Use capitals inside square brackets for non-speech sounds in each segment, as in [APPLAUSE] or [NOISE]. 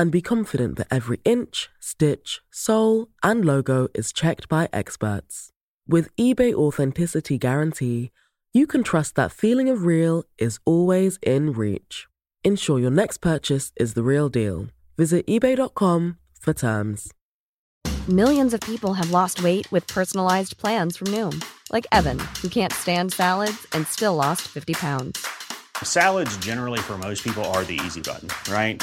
and be confident that every inch, stitch, sole, and logo is checked by experts. With eBay Authenticity Guarantee, you can trust that feeling of real is always in reach. Ensure your next purchase is the real deal. Visit eBay.com for terms. Millions of people have lost weight with personalized plans from Noom, like Evan, who can't stand salads and still lost 50 pounds. Salads, generally, for most people, are the easy button, right?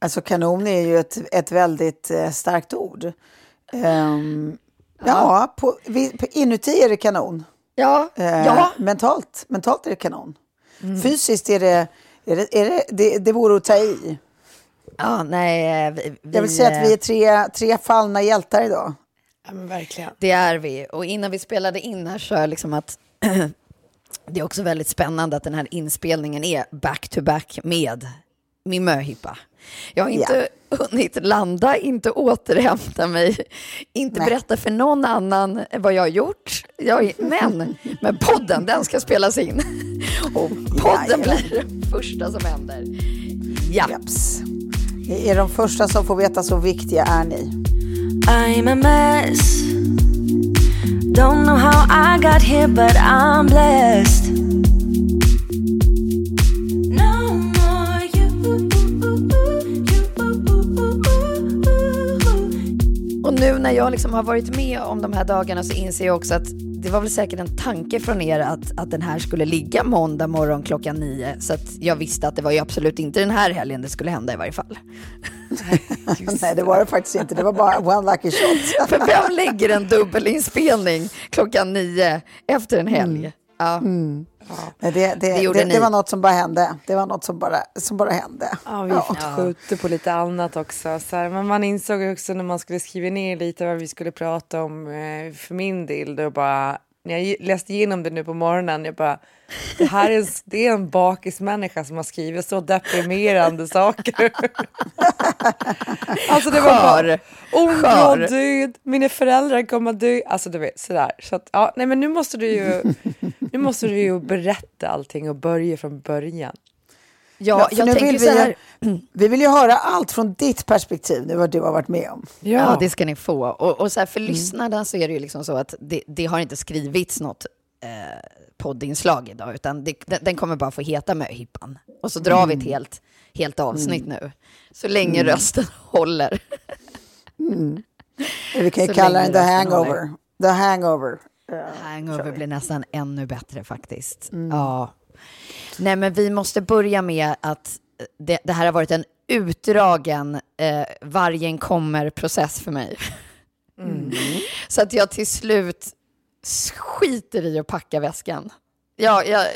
Eh, alltså kanon är ju ett, ett väldigt eh, starkt ord. Ehm, ja, på, vi, på, inuti är det kanon. Ja, Eh, ja. Mentalt, mentalt är det kanon. Fysiskt är det, är det, är det, det, det vore att ta i. ja nej, eh, vi, Jag vill säga att vi är tre, tre fallna hjältar idag. Ja, men verkligen. Det är vi. Och innan vi spelade in här så är liksom att [CLEARS THROAT] det är också väldigt spännande att den här inspelningen är back-to-back med min möhippa. Jag har inte hunnit landa, inte återhämta mig, inte Nej. berätta för någon annan vad jag har gjort. Jag, men, men podden, den ska spelas in. Och podden Jajamän. blir det första som händer. Ja. Japs. Ni är de första som får veta så viktiga är ni. I'm a mess. Don't know how I got here, but I'm blessed. Nu när jag liksom har varit med om de här dagarna så inser jag också att det var väl säkert en tanke från er att, att den här skulle ligga måndag morgon klockan nio. Så att jag visste att det var ju absolut inte den här helgen det skulle hända i varje fall. Nej, [LAUGHS] det var det faktiskt inte. Det var bara one lucky shot. [LAUGHS] För vem lägger en dubbelinspelning klockan nio efter en helg? Ja. Nej, det, det, Det det, det var något som bara hände. Det var något som bara, som bara hände. Ja, vi fick skjuta på lite annat också. Så här, men man insåg också när man skulle skriva ner lite vad vi skulle prata om eh, för min del. Då bara, när jag läste igenom det nu på morgonen, jag bara, det här är, det är en bakismänniska som har skrivit så deprimerande [LAUGHS] saker. [LAUGHS] alltså det var bara, oh, Skör. död, mina föräldrar kommer dö. Alltså du vet, sådär. Så att, ja, nej men nu måste du ju, [LAUGHS] nu måste du ju berätta allting och börja från början. Ja, jag tänker vill så här. vi, [CLEARS THROAT] vi vill ju höra allt från ditt perspektiv, nu vad du har varit med om. Ja. det ska ni få. Och, och så här, för lyssnarna så är det ju liksom så att det, det har inte skrivits något eh, poddinslag idag, utan det, den, den kommer bara få heta Möhippan. Och så drar vi ett helt, helt avsnitt nu, så länge rösten [LAUGHS] håller. Vi kan ju Så kalla den The Hangover. The Hangover. Hangover blir nästan ännu bättre faktiskt. Ja. Nej, men vi måste börja med att det, det här har varit en utdragen eh, vargen kommer-process för mig. [LAUGHS] Så att jag till slut skiter i att packa väskan. Ja, jag,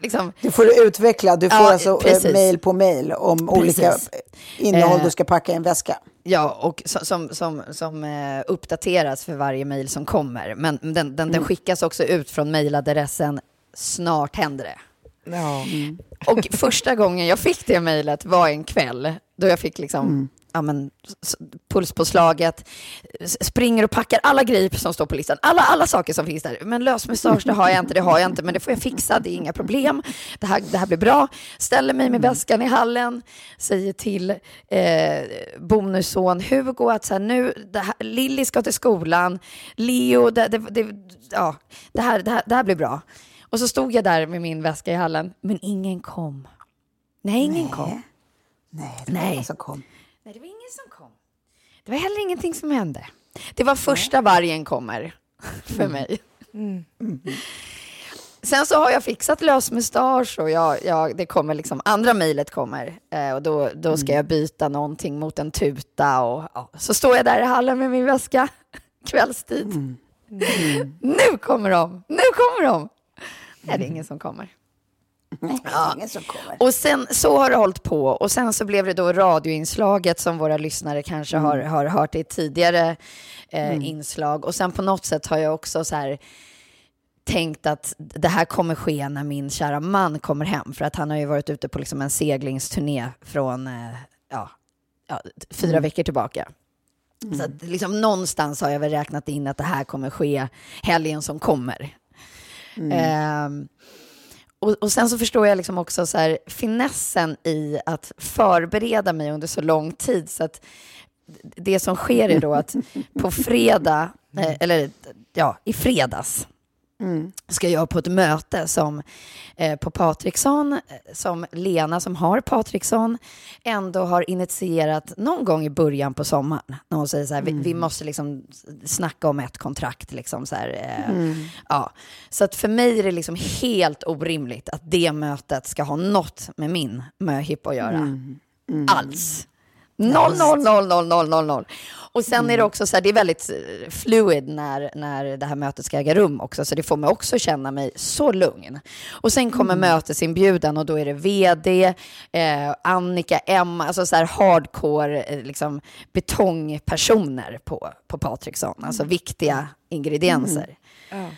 liksom, Det får du utveckla. Du får Ja, alltså eh, precis. mail på mail om olika Precis. innehåll Eh, du ska packa i en väska. Ja, och som, som, som, som eh, uppdateras för varje mejl som kommer. Men den, den, den skickas också ut från mejladressen snart händer det. Ja. Och första gången jag fick det mejlet var en kväll då jag fick liksom, ja, men, s- pulspåslaget, s- springer och packar alla grejer som står på listan, alla, alla saker som finns där. Men lösmustasch, det har jag inte, det har jag inte, men det får jag fixa, det är inga problem. Det här, det här blir bra. Ställer mig med väskan i hallen, säger till eh, bonusson Hugo att så här, nu, här, Lilly ska till skolan, Leo, det, det, det, ja, det, här, det, här, det här blir bra. Och så stod jag där med min väska i hallen, men ingen kom. Nej, ingen kom. Nej, det var Nej. ingen som kom. Nej, det var ingen som kom. Det var heller ingenting som hände. Det var första vargen kommer. för mig. Sen så har jag fixat lös mustasch och jag, jag, det kommer liksom, andra mejlet kommer eh, och då, då ska jag byta någonting mot en tuta och ja, så står jag där i hallen med min väska kvällstid. Nu kommer de, nu kommer de! Nej, det är ingen som kommer. Kommer. Och sen så har det hållit på och sen så blev det då radioinslaget som våra lyssnare kanske har, har hört i tidigare eh, inslag. Och sen på något sätt har jag också så här tänkt att det här kommer ske när min kära man kommer hem. För att han har ju varit ute på liksom en seglingsturné från eh, ja, ja, fyra veckor tillbaka. Så att liksom någonstans har jag väl räknat in att det här kommer ske helgen som kommer. Ehm, och, och sen så förstår jag liksom också så här, finessen i att förbereda mig under så lång tid. Så att det som sker är då att på fredag, eh, eller ja, i fredags, ska jag på ett möte som eh, på Patriksson, eh, som Lena som har Patriksson, ändå har initierat någon gång i början på sommaren. När hon säger så här, vi, vi måste liksom snacka om ett kontrakt. Liksom så, här, eh, ja. så att för mig är det liksom helt orimligt att det mötet ska ha något med min möhippa att göra. Alls. Noll, noll, noll, noll, noll, noll, noll. Och sen är det också så här, det är väldigt eh, fluid när, när det här mötet ska äga rum också, så det får mig också känna mig så lugn. Och sen kommer mötesinbjudan och då är det vd, eh, Annika, Emma, alltså så här hardcore eh, liksom betongpersoner på, på Patriksson, alltså viktiga ingredienser.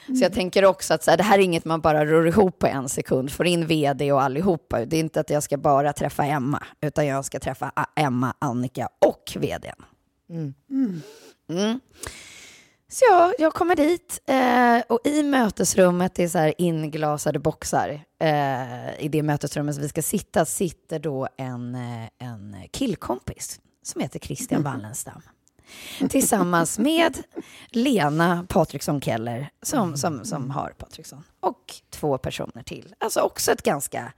Så jag tänker också att så här, det här är inget man bara rör ihop på en sekund, får in vd och allihopa. Det är inte att jag ska bara träffa Emma, utan jag ska träffa Emma, Annika och vdn. Mm. Så ja, jag kommer dit eh, och i mötesrummet, det är så här inglasade boxar, eh, i det mötesrummet som vi ska sitta, sitter då en, eh, en killkompis som heter Christian Wallenstam. Tillsammans med Lena Patriksson Keller som, som, som har Patriksson. Och två personer till. Alltså också ett ganska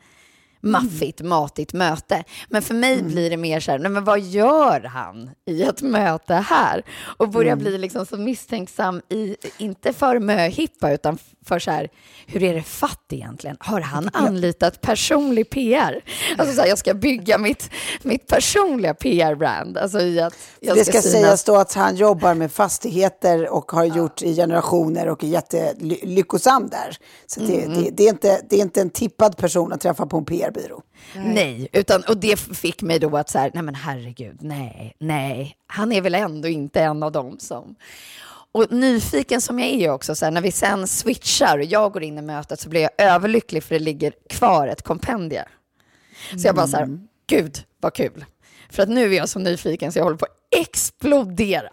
maffigt, matigt möte. Men för mig blir det mer så här, nej men vad gör han i ett möte här? Och börjar bli liksom så misstänksam, i, inte för möhippa, utan för så här, hur är det fatt egentligen? Har han anlitat personlig PR? Alltså så här, jag ska bygga mitt, mitt personliga PR-brand. Alltså i att jag Det ska synas- sägas då att han jobbar med fastigheter och har gjort i generationer och är jättelyckosam där. Så det, Mm. det, det, är inte, det är inte en tippad person att träffa på en PR-byrå. Nej, utan, och det fick mig då att så här, nej men herregud, nej, nej, han är väl ändå inte en av dem som... Och nyfiken som jag är också, så här, när vi sen switchar och jag går in i mötet så blir jag överlycklig för det ligger kvar ett kompendie. Så jag bara så här, gud vad kul. För att nu är jag så nyfiken så jag håller på att explodera.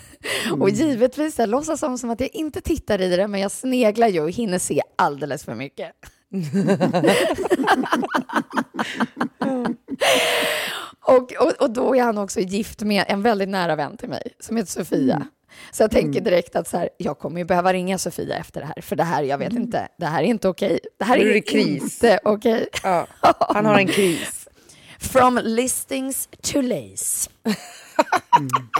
[LAUGHS] Och givetvis, jag låtsas som, som att jag inte tittar i det, men jag sneglar ju och hinner se alldeles för mycket. [LAUGHS] och, och, och då är han också gift med en väldigt nära vän till mig som heter Sofia. Så jag tänker direkt att så här, jag kommer ju behöva ringa Sofia efter det här, för det här, jag vet inte, det här är inte okej. Det här är det kris. inte okej. Ja, han har en kris. [LAUGHS] From listings to lace. [LAUGHS]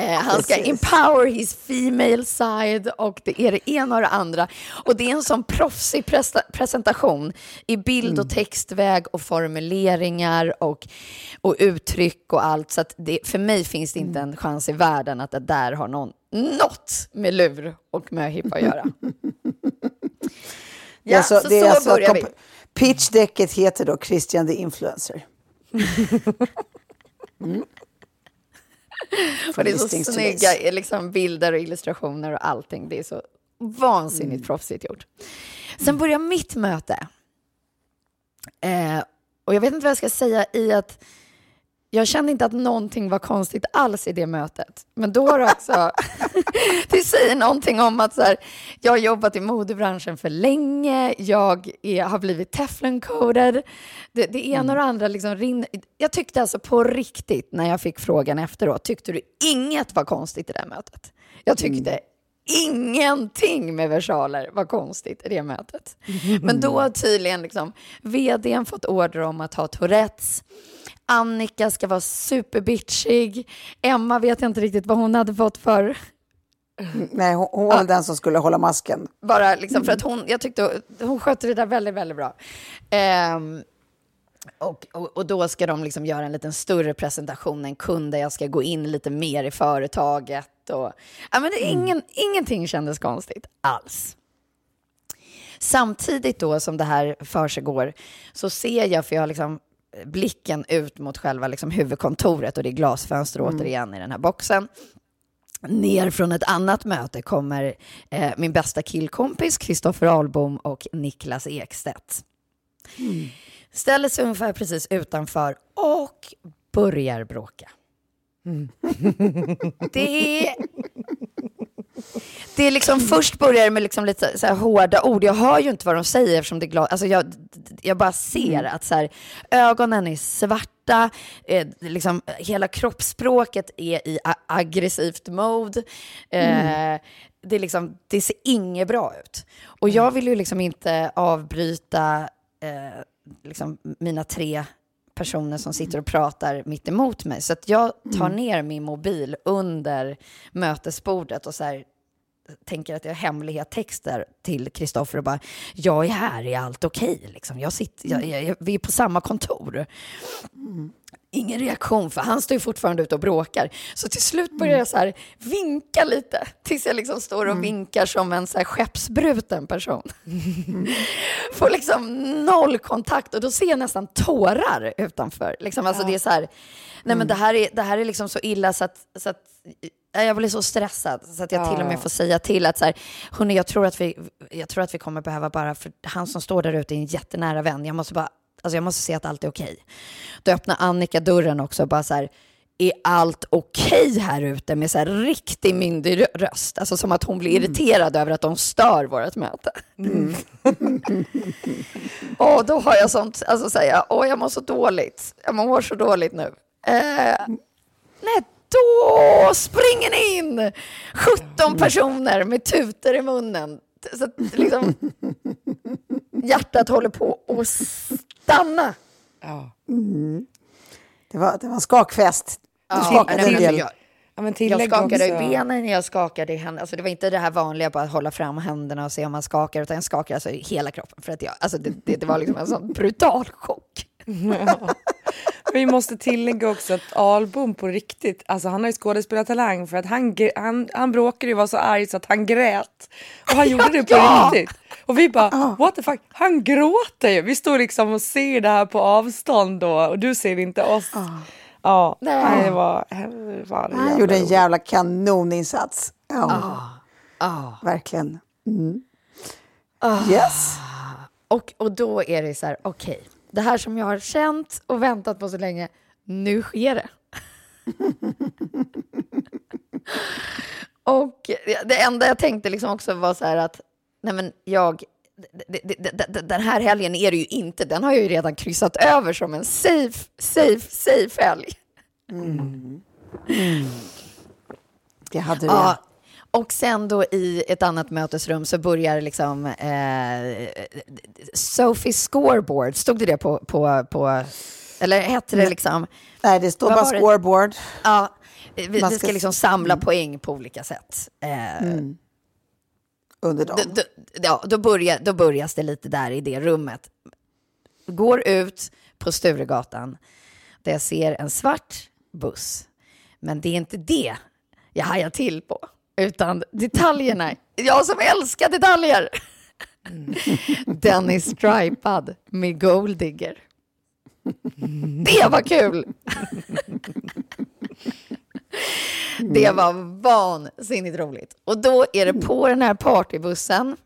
Eh, han ska empower his female side och det är det ena och det andra. Och det är en sån proffsig presentation i bild och textväg och formuleringar och, och uttryck och allt. Så att det, för mig finns det inte en chans i världen att det där har någon, något med lur och möhippa att göra. Ja, alltså- så så alltså börjar vi. Pitchdecket heter då Christian the Influencer. [LAUGHS] [LAUGHS] Och det är så snygga liksom, bilder och illustrationer och allting. Det är så vansinnigt Mm. proffsigt gjort. Sen börjar mitt möte. Eh, och jag vet inte vad jag ska säga i att jag kände inte att någonting var konstigt alls i det mötet. Men då har det också... [LAUGHS] det säger någonting om att så här, jag har jobbat i modebranschen för länge, jag är, har blivit tefloncoated. Det, det ena och det andra liksom rinner... Jag tyckte alltså på riktigt, när jag fick frågan efteråt, tyckte du inget var konstigt i det mötet? Jag tyckte ingenting med versaler var konstigt i det mötet. [LAUGHS] Men då har tydligen liksom vdn fått order om att ha Tourettes. Annika ska vara superbitchig. Emma vet jag inte riktigt vad hon hade fått för Nej, hon, hon var väl den som skulle hålla masken. Bara liksom för att hon, jag tyckte hon skötte det där väldigt, väldigt bra. Ehm, och, och, och då ska de liksom göra en lite större presentation, en kund där jag ska gå in lite mer i företaget. Och, ja, men det, ingen, Ingenting kändes konstigt alls. Samtidigt då som det här försiggår så ser jag, för jag har liksom blicken ut mot själva liksom huvudkontoret och det är glasfönster återigen i den här boxen. Ner från ett annat möte kommer eh, min bästa killkompis Kristoffer Ahlbom och Niklas Ekstedt. Ställer sig ungefär precis utanför och börjar bråka. Det är... Det är liksom, först börjar det med liksom lite så hårda ord. Jag hör ju inte vad de säger eftersom det är glas. Alltså jag, jag bara ser att så här, ögonen är svarta, eh, liksom, hela kroppsspråket är i aggressivt mode. Eh, det, är liksom, det ser inget bra ut. Och jag vill ju liksom inte avbryta eh, liksom mina tre personer som sitter och pratar mitt emot mig. Så att jag tar ner min mobil under mötesbordet och så här, tänker att jag har hemliga texter till Kristoffer och bara, jag är här, är allt okej? Liksom. Jag sitter, jag, jag, jag, vi är på samma kontor. Ingen reaktion, för han står ju fortfarande ute och bråkar. Så till slut börjar jag så här vinka lite, tills jag liksom står och vinkar som en så här skeppsbruten person. [LAUGHS] Får liksom noll kontakt och då ser jag nästan tårar utanför. Liksom, alltså det är så här, nej men det här är, det här är liksom så illa så att, så att jag blir så stressad så att jag till och med får säga till att så här, hörni, jag tror att vi, jag tror att vi kommer behöva bara, för han som står där ute är en jättenära vän, jag måste bara, alltså jag måste se att allt är okej. Då öppnar Annika dörren också och bara så här, är allt okej här ute med så här riktig myndig rö- röst? Alltså som att hon blir irriterad över att de stör vårt möte. [LAUGHS] och då har jag sånt, alltså säga, åh jag mår så dåligt, jag mår så dåligt nu. Eh, nej, då springer ni in 17 personer med tutor i munnen. Så liksom, [LAUGHS] hjärtat håller på att stanna. Ja. Det var, det var en skakfest. Du Ja, skakade en men del. jag, Ja, men jag skakade också. i benen, jag skakade i händerna. Alltså det var inte det här vanliga bara att hålla fram händerna och se om man skakar, utan jag skakade alltså i hela kroppen. För att jag, alltså det, det, det var liksom en sån brutal chock. Vi måste tillägga också att Albom på riktigt, alltså han har ju skådespelartalang för att han, han, han bråkade ju var så arg så att han grät. Och han gjorde det på [LAUGHS] Ja! riktigt. Och vi bara, what the fuck, han gråter ju. Vi står liksom och ser det här på avstånd då och du ser inte oss. Ja, Nej. nej. det var, det var Han jävla gjorde en jävla kanoninsats. Ja, Ah. verkligen. Mm. Yes. Och, och då är det så här, okej, det här som jag har känt och väntat på så länge, nu sker det. och det enda jag tänkte liksom också var så här att, nej men jag, den här helgen är det ju inte, den har jag ju redan kryssat över som en safe, safe, safe helg. Det hade du. Ja, och sen då i ett annat mötesrum så börjar liksom eh, Sophie scoreboard, stod det det på, på, på eller hette det liksom, Nej, det står bara scoreboard. ja, vi, vi ska, Mm. liksom samla poäng på olika sätt. Eh, under dem. då, då, ja, då, börjar, då börjas det lite där i det rummet. Går ut på Sturegatan där jag ser en svart buss. Men det är inte det jag hajar till på, utan detaljerna. Jag som älskar detaljer. Den är stripad med golddigger. Det var kul! Det var vansinnigt roligt. Och då är det på den här partybussen,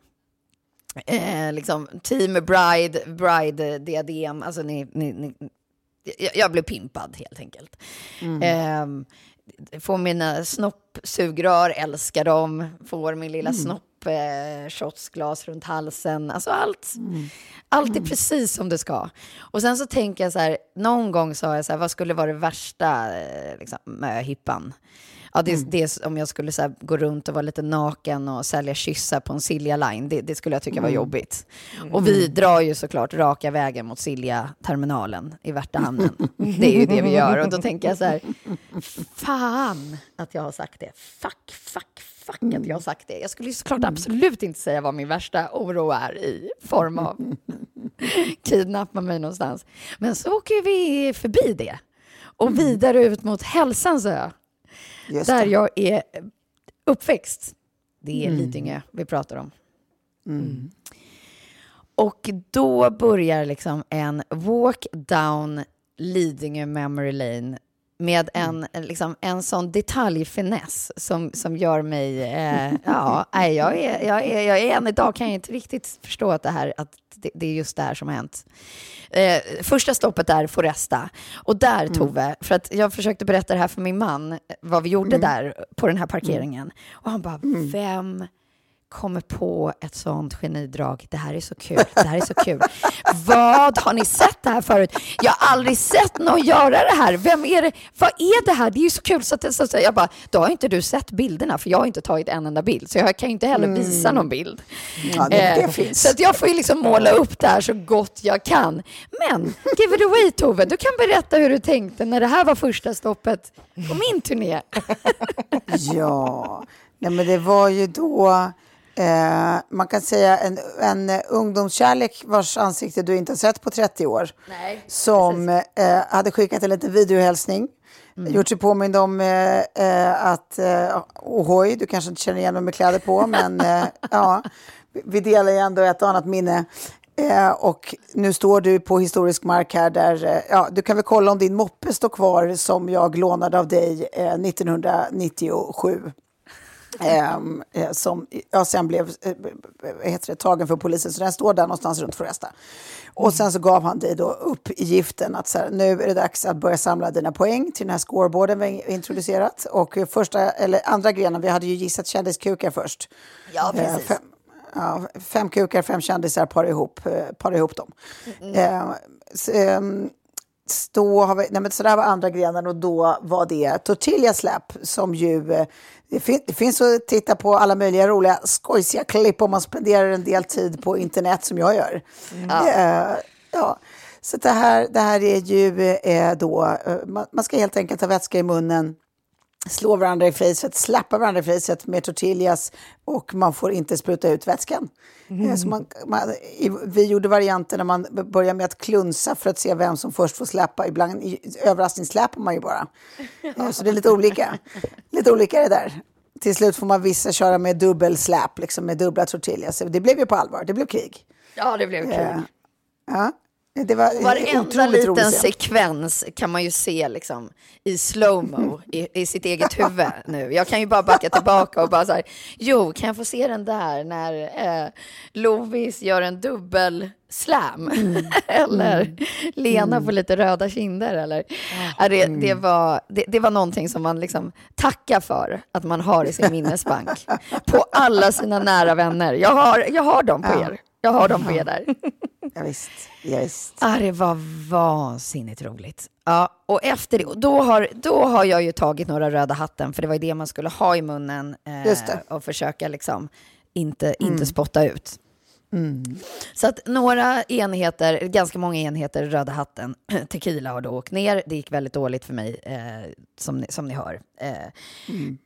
eh, liksom Team Bride, Bride-diadem, alltså ni, ni, ni, jag, blev pimpad helt enkelt. Eh, får mina snoppsugrör, älskar dem, får min lilla snopp eh, shotsglas runt halsen. Alltså allt, allt är precis som det ska. Och sen så tänker jag så här, någon gång sa jag så här, vad skulle vara det värsta eh, liksom, med hippan? Ja, det, det är om jag skulle så här, gå runt och vara lite naken och sälja kyssar på en Silja Line, det, det skulle jag tycka var jobbigt. Och vi drar ju såklart raka vägen mot Silja-terminalen i Värtahamnen. [LAUGHS] Det är ju det vi gör. Och då tänker jag så här, [LAUGHS] fan att jag har sagt det. Fuck, fuck, fuck att jag har sagt det. Jag skulle ju såklart absolut inte säga vad min värsta oro är i form av [LAUGHS] kidnappa mig någonstans. Men så åker vi förbi det och vidare ut mot Hälsans ö, Just där det. jag är uppväxt. Det är Lidingö vi pratar om. Och då börjar liksom en walk down Lidingö Memory Lane med en, liksom, en sån detaljfiness som, som gör mig... Eh, [LAUGHS] ja, jag, är, jag, är, jag är än idag kan jag inte riktigt förstå att det, här, att det, det är just det här som har hänt. Eh, första stoppet är Foresta. Och där, Tove, för att jag försökte berätta det här för min man, vad vi gjorde där på den här parkeringen. Och han bara, vem kommer på ett sånt genidrag. Det här är så kul. Det här är så kul. Vad har ni sett det här förut? Jag har aldrig sett någon göra det här. Vem är det? Vad är det här? Det är ju så kul så att så, så, jag bara, då har inte du sett bilderna för jag har inte tagit en enda bild så jag kan ju inte heller visa någon bild. Ja, det, det Eh, finns. Så att jag får ju liksom måla upp det här så gott jag kan. Men give it away Tove, du kan berätta hur du tänkte när det här var första stoppet på min turné. Ja, Nej, men det var ju då, eh, man kan säga en, en ungdomskärlek vars ansikte du inte har sett på 30 år. Nej, som eh, hade skickat en liten videohälsning. Gjort sig påmind om eh, eh, att, eh, ohoj, du kanske inte känner igen mig med kläder på, [LAUGHS] men eh, ja, vi- vi delar ju ändå ett och annat minne. Eh, och nu står du på historisk mark här där, eh, ja, du kan väl kolla om din moppe står kvar som jag lånade av dig eh, 1997. Ehm, eh, som ja, sen blev eh, heter det, tagen för polisen, så den står där någonstans runt Foresta. Och sen så gav han dig då upp i giften att så här, nu är det dags att börja samla dina poäng till den här scoreboarden vi introducerat. Och eh, första, eller andra grenen, vi hade ju gissat kändiskukar först. Ja, Eh, precis. fem, ja, fem kukar, fem kändisar, para ihop, eh, para ihop dem. Eh, s- ehm, då har vi, nej men så där var andra grenen och då var det Tortilla Slap som ju... Det, fin, det finns att titta på alla möjliga roliga skojsiga klipp om man spenderar en del tid på internet som jag gör. Eh, ja. Så det här, det här är ju eh, då... eh, man, man ska helt enkelt ha vätska i munnen slå varandra i facet, slappa varandra i facet med tortillas och man får inte spruta ut vätskan. Eh, Så man, man, vi gjorde varianten när man börjar med att klunsa för att se vem som först får släppa. Ibland överraskningssläpar man ju bara. Eh, Så det är lite olika. Lite olika det där. Till slut får man vissa köra med dubbelsläp, liksom med dubbla tortillas. Det blev ju på allvar, det blev krig. Ja, det blev kul. Eh, Ja, det var Och varenda liten sekvens kan man ju se liksom, i slowmo i, i sitt eget huvud nu. Jag kan ju bara backa tillbaka och bara så här, jo, kan jag få se den där när eh, Lovis gör en dubbel slam? [LAUGHS] eller Lena får lite röda kinder? Eller? Ja, det, det, var, det, det var någonting som man liksom tackar för att man har i sin minnesbank. På alla sina nära vänner. Jag har, jag har dem på er. Jag har dem på er där. [LAUGHS] Ja, visst, ja, visst. Ja, det var vansinnigt roligt. Ja, och efter det, då har, då har jag ju tagit några röda hatten, för det var ju det man skulle ha i munnen eh, och försöka liksom inte, inte spotta ut. Så att några enheter, ganska många enheter Röda hatten, [CLEARS THROAT] tequila har då åkt ner. Det gick väldigt dåligt för mig, eh, som, ni, som ni hör. Eh,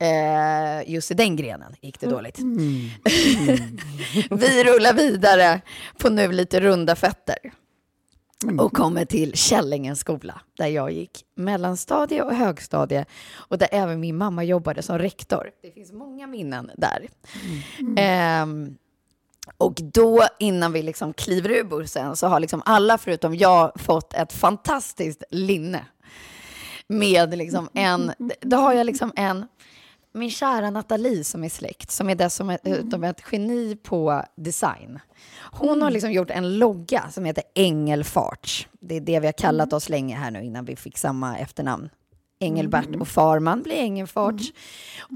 eh, just i den grenen gick det dåligt. [LAUGHS] Vi rullar vidare på nu lite runda fötter och kommer till Källingens skola där jag gick mellanstadie och högstadie och där även min mamma jobbade som rektor. Det finns många minnen där. Ehm, och då, innan vi liksom kliver ur bussen, så har liksom alla förutom jag fått ett fantastiskt linne. Med liksom en, då har jag liksom en, min kära Nathalie som är släkt, som är dessutom ett geni på design. Hon har liksom gjort en logga som heter Engelfarts. Det är det vi har kallat oss länge här nu innan vi fick samma efternamn. Engelbert och Farman blir Engelfarts.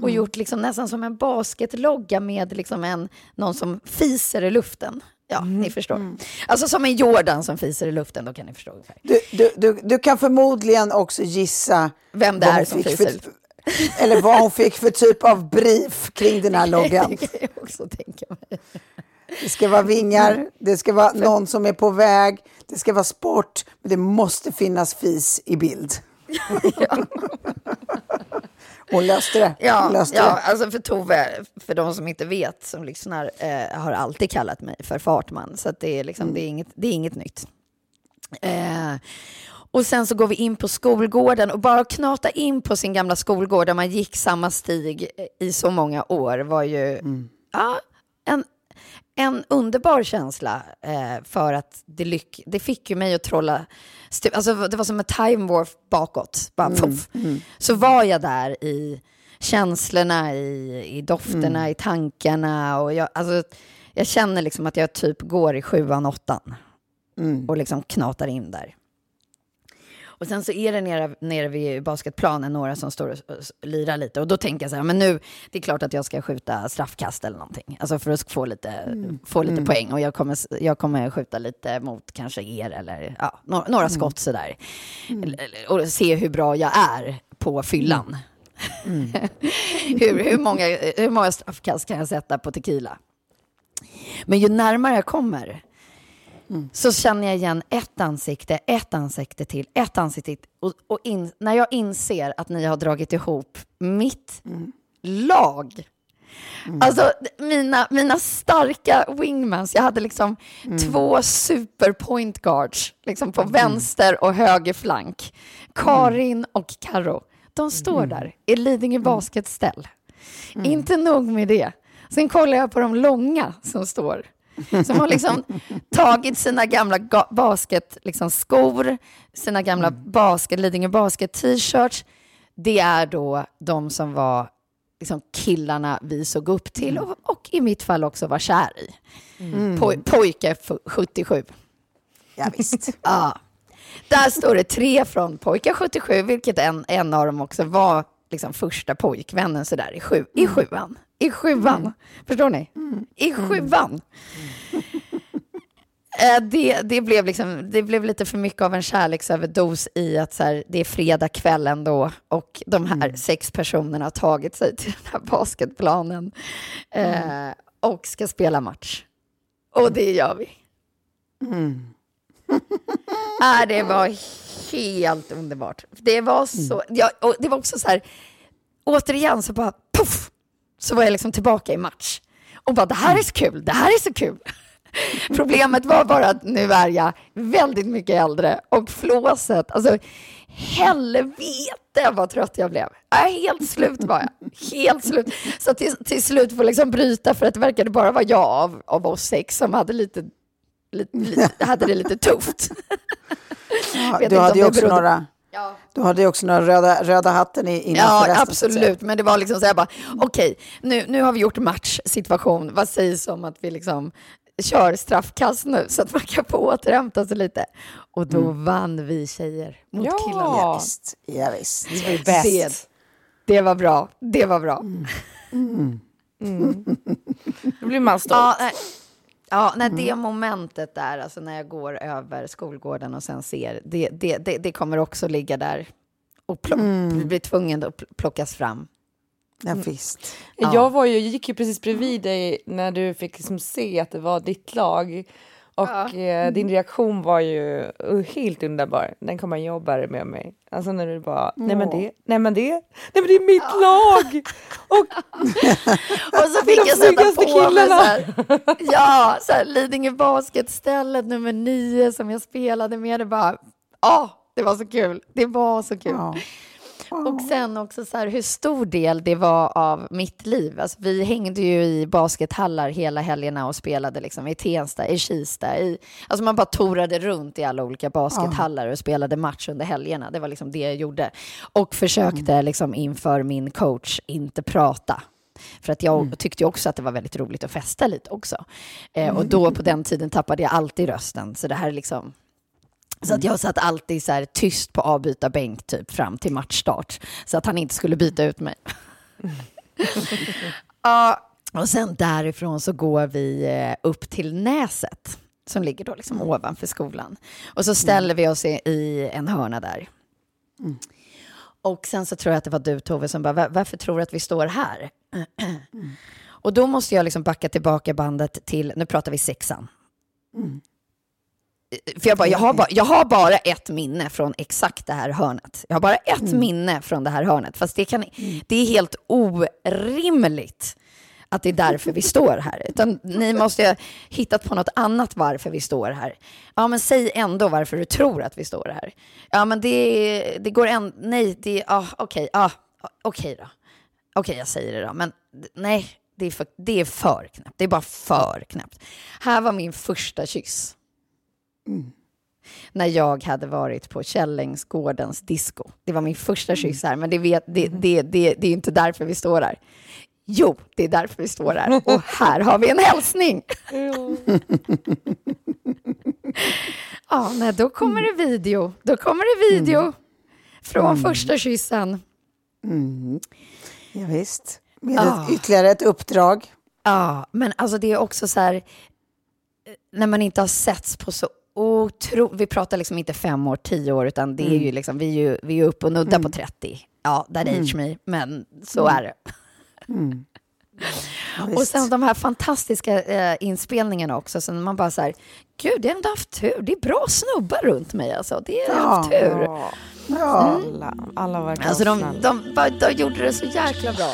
Och gjort liksom nästan som en basketlogga med liksom en, någon som fiser i luften. Ja, ni förstår. Alltså som en Jordan som fiser i luften, då kan ni förstå ungefär. Du, du, du, du kan förmodligen också gissa Vem det är som fiser. för- Eller vad hon fick för typ av brief kring den här [LAUGHS] loggan. Det kan jag också tänka mig. Det ska vara vingar, det ska vara någon som är på väg, det ska vara sport, men det måste finnas fis i bild. Hon löste det. Ja, löste ja det. alltså för Tove, för de som inte vet, som lyssnar, eh, har alltid kallat mig för fartman. Så det, är liksom, det, är inget, det är inget nytt. Eh, och sen så går vi in på skolgården och bara att knata in på sin gamla skolgård där man gick samma stig i så många år var ju ja, en, en underbar känsla eh, för att det, lyck, det fick ju mig att trolla. Alltså, det var som en time warp bakåt. Bara, puff. Så var jag där i känslorna, i, i dofterna, i tankarna. Och jag, alltså, jag känner liksom att jag typ går i sjuan, åttan och liksom knatar in där. Och sen så är det nere, nere vid basketplanen några som står och och lirar lite. Och då tänker jag så här, men nu, det är klart att jag ska skjuta straffkast eller någonting. Alltså för att få lite, få lite poäng. Och jag kommer, jag kommer skjuta lite mot kanske er eller ja, några, några skott sådär. Eller- Och se hur bra jag är på fyllan. [LAUGHS] hur, hur, många, hur många straffkast kan jag sätta på tequila? Men ju närmare jag kommer så känner jag igen ett ansikte, ett ansikte till, ett ansikte till. Och, och in, när jag inser att ni har dragit ihop mitt lag. Alltså mina, mina starka wingmans, jag hade liksom två super point guards liksom på vänster och höger flank. Karin och Karo. De står där i Lidingö basketställ. Inte nog med det. Sen kollar jag på de långa som står. Som har liksom tagit sina gamla ga- basket, liksom skor, sina gamla basket, Lidingö basket t-shirts. Det är då de som var liksom killarna vi såg upp till och, och i mitt fall också var kär i. Poj, pojke f- 77. Ja, visst. [LAUGHS] Ja. Där står det tre från pojkar 77, vilket en, en av dem också var liksom första pojkvännen sådär i, sju, i sjuan. I sjuan. Förstår ni? I sjuan. Eh, Det, det, blev liksom, det blev lite för mycket av en kärleksöverdos i att så här, det är fredag kväll ändå och de här sex personerna har tagit sig till den här basketplanen eh, och ska spela match. Och det gör vi. äh, [LAUGHS] det var helt underbart. Det var så, ja, och det var också så här, återigen så bara puff, så var jag liksom tillbaka i match. Och bara, det här är så kul, det här är så kul. [LAUGHS] Problemet var bara att nu är jag väldigt mycket äldre och flåset, alltså helvete vad trött jag blev. Är helt slut var jag. Helt slut. Så till, till slut får jag liksom bryta för att det verkade bara vara jag av, av oss sex som hade lite, lite, lite hade det lite tufft. Ja, [LAUGHS] du hade ju också berodde- några, Ja. du hade ju också några röda, röda hatten i, innanför Ja, absolut. Men det var liksom så här bara, okej, nu, nu har vi gjort matchsituation. Vad sägs om att vi liksom kör straffkast nu så att man kan få återhämta sig lite? Och då vann vi tjejer mot Ja. killarna. Ja, visst. Ja, visst. Det var bäst. Det, det var bra. Det var bra. Då blir man stolt. Ja, ja nej, det momentet där, alltså när jag går över skolgården och sen ser, det, det, det, det kommer också ligga där och plock, bli tvungen att pl- plockas fram. Ja, visst. Ja. Jag, var ju, jag gick ju precis bredvid dig när du fick liksom se att det var ditt lag. Och eh, din reaktion var ju helt underbar. Den kommer jag jobba med mig. Alltså när du bara, nej men det, nej men det, nej men det är mitt lag! Och [LAUGHS] Och så fick jag sätta på mig så killarna. här, ja, så här, Lidingö basketstället nummer nio som jag spelade med. Det bara, ja, det var så kul. Det var så kul. Ja. Och sen också så här, hur stor del det var av mitt liv. Alltså, vi hängde ju i baskethallar hela helgerna och spelade liksom i Tensta, i Kista. I, alltså man bara torade runt i alla olika baskethallar och spelade match under helgerna. Det var liksom det jag gjorde. Och försökte liksom inför min coach inte prata. För att jag tyckte ju också att det var väldigt roligt att festa lite också. Eh, och då på den tiden tappade jag alltid rösten. Så det här är liksom... Så att jag satt alltid så här tyst på avbytarbänk typ fram till matchstart. Så att han inte skulle byta ut mig. [LAUGHS] ja, och sen därifrån så går vi eh, upp till Näset. Som ligger då liksom ovanför skolan. Och så ställer vi oss i, i en hörna där. och sen så tror jag att det var du Tove som bara, "Va- varför tror du att vi står här? [CLEARS THROAT] Och då måste jag liksom backa tillbaka bandet till, nu pratar vi sexan. För jag, bara, jag, har bara, jag har bara ett minne från exakt det här hörnet. Jag har bara ett minne från det här hörnet. Fast det, kan, det är helt orimligt att det är därför vi står här. Utan ni måste ha hittat på något annat varför vi står här. Ja, men säg ändå varför du tror att vi står här. Ja, men det, det går en... Nej, det... Ja, okej. Ja, okej då. Okej, jag säger det då. Men nej, det är, för, det är för knäppt. Det är bara för knäppt. Här var min första kyss. När jag hade varit på Källängsgårdens disco. Det var min första kyss här, men det, vet, det, det, det, det är inte därför vi står här. Jo, det är därför vi står här. Och här har vi en hälsning. [LAUGHS] ja, nej, då kommer det video. Då kommer det video från första kyssen. Ja, visst. Med ett, ytterligare ett uppdrag. Ja, men alltså det är också så här, eh, när man inte har setts på så otro... Vi pratar liksom inte fem år, tio år, utan det är ju liksom, vi är ju, vi är ju upp och nuddar på 30. Ja, that age me, men så är det. Ja, Och sen de här fantastiska eh, inspelningarna också, så man bara så här, gud, jag har ändå haft tur. Det är bra snubbar runt mig alltså. Det är, haft tur. Ja, ja. alla, alla verkar Alltså de, de, bara- de gjorde det så jäkla bra.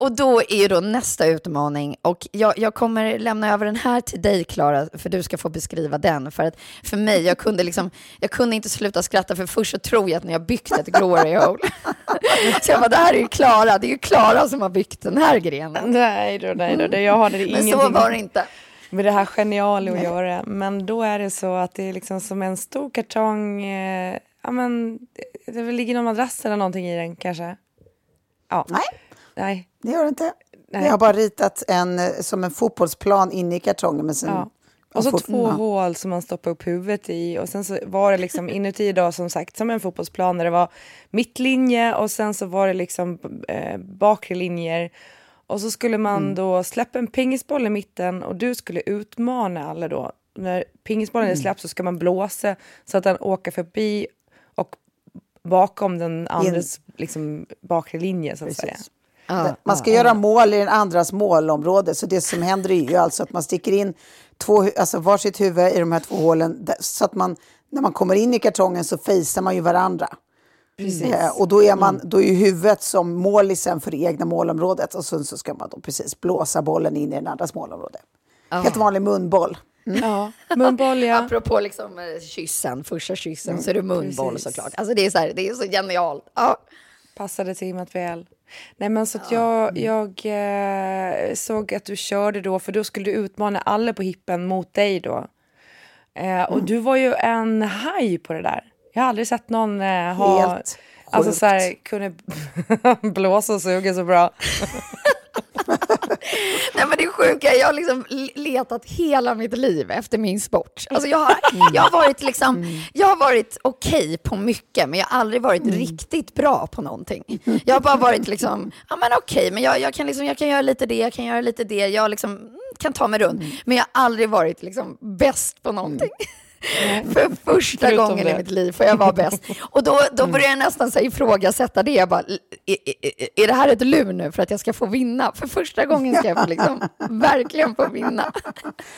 Och då är ju då nästa utmaning, och jag, jag kommer lämna över den här till dig Klara, för du ska få beskriva den. För att för mig, jag kunde, liksom, jag kunde inte sluta skratta, för först så tror jag att ni har byggt ett glory hole. så jag bara, det här är ju Klara, det är ju Klara som har byggt den här grenen. Nej då, nej då, det, jag har det Men ingenting så var det inte. med det här geniala att göra. Men då är det så att det är liksom som en stor kartong, eh, ja men det, det ligger någon madrass eller någonting i den kanske. Ja. Nej, Nej. det gör det inte. Nej. Jag har bara ritat en, eh, som en fotbollsplan inne i kartongen. Men sen, Ja. Och så två ja. hål som man stoppar upp huvudet i och sen så var det liksom [LAUGHS] inuti då som sagt som en fotbollsplan där det var mittlinje och sen så var det liksom eh, bakre linjer och så skulle man Mm. då släppa en pingisboll i mitten och du skulle utmana alla då. När pingisbollen Mm. är släppt så ska man blåsa så att den åker förbi och bakom den andres liksom, bakre linje så att säga. Precis. Man ska göra mål i den andras målområde. Så det som händer är ju alltså att man sticker in två, alltså varsitt huvud i de här två hålen. Så att man, när man kommer in i kartongen så fejsar man ju varandra. Precis. Eh, och då är, man, då är ju huvudet som målisen för det egna målområdet. Och sen så ska man då precis blåsa bollen in i den andras målområde. Helt vanlig munboll. Ja, munboll ja. Apropå liksom, eh, kyssen, första kyssen, så är det munboll precis. såklart. Alltså det är så, här, det är så genialt. Ja. passade teamet väl. Nej men så att jag, jag eh, såg att du körde då, för då skulle du utmana alla på hippen mot dig då. Eh, och du var ju en haj på det där. Jag har aldrig sett någon eh, ha... Helt Alltså så här, kunde [LAUGHS] blåsa och suga så bra. [LAUGHS] Nej, men det sjuka jag har liksom letat hela mitt liv efter min sport. Alltså jag har, jag har varit, liksom, jag har varit okej okay på mycket, men jag har aldrig varit mm. riktigt bra på någonting. Jag har bara varit liksom, ja men okej, okay, men jag, jag, kan liksom, jag kan göra lite det, jag kan göra lite det, jag liksom, mm, kan ta mig runt. Mm. Men jag har aldrig varit liksom bäst på någonting. Mm. För första Förutom gången det. i mitt liv får jag vara bäst. Och då, då börjar jag nästan så ifrågasätta det. Jag bara, är, är, det här ett lur nu för att jag ska få vinna? För första gången ska jag få liksom, [LAUGHS] verkligen få vinna.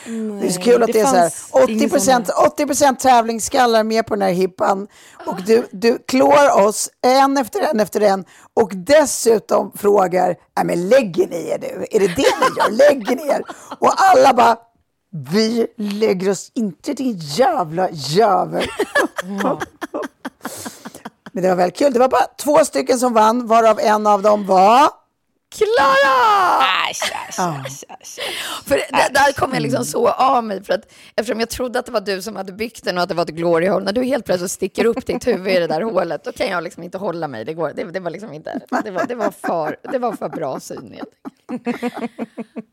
Nej, det är så kul att det, det är så här, 80 procent 80 tävlingsskallar med på den här hippan. Och du, du klår oss en efter en efter en och dessutom frågar, nej men lägger ni er nu? Är det det ni gör? Lägger ni er? Och alla bara, vi lägger oss inte din jävla jävel. [LAUGHS] Men det var väldigt kul. Det var bara två stycken som vann, varav en av dem var... Klara! Ah. För det, där kom jag liksom så av mig, för att, eftersom jag trodde att det var du som hade byggt den och att det var ett glory hole. När du helt plötsligt sticker upp ditt huvud i det där hålet, då kan jag liksom inte hålla mig. Det, går, det, det var liksom inte, det var, det var, för, det var för bra syn helt enkelt. [LAUGHS]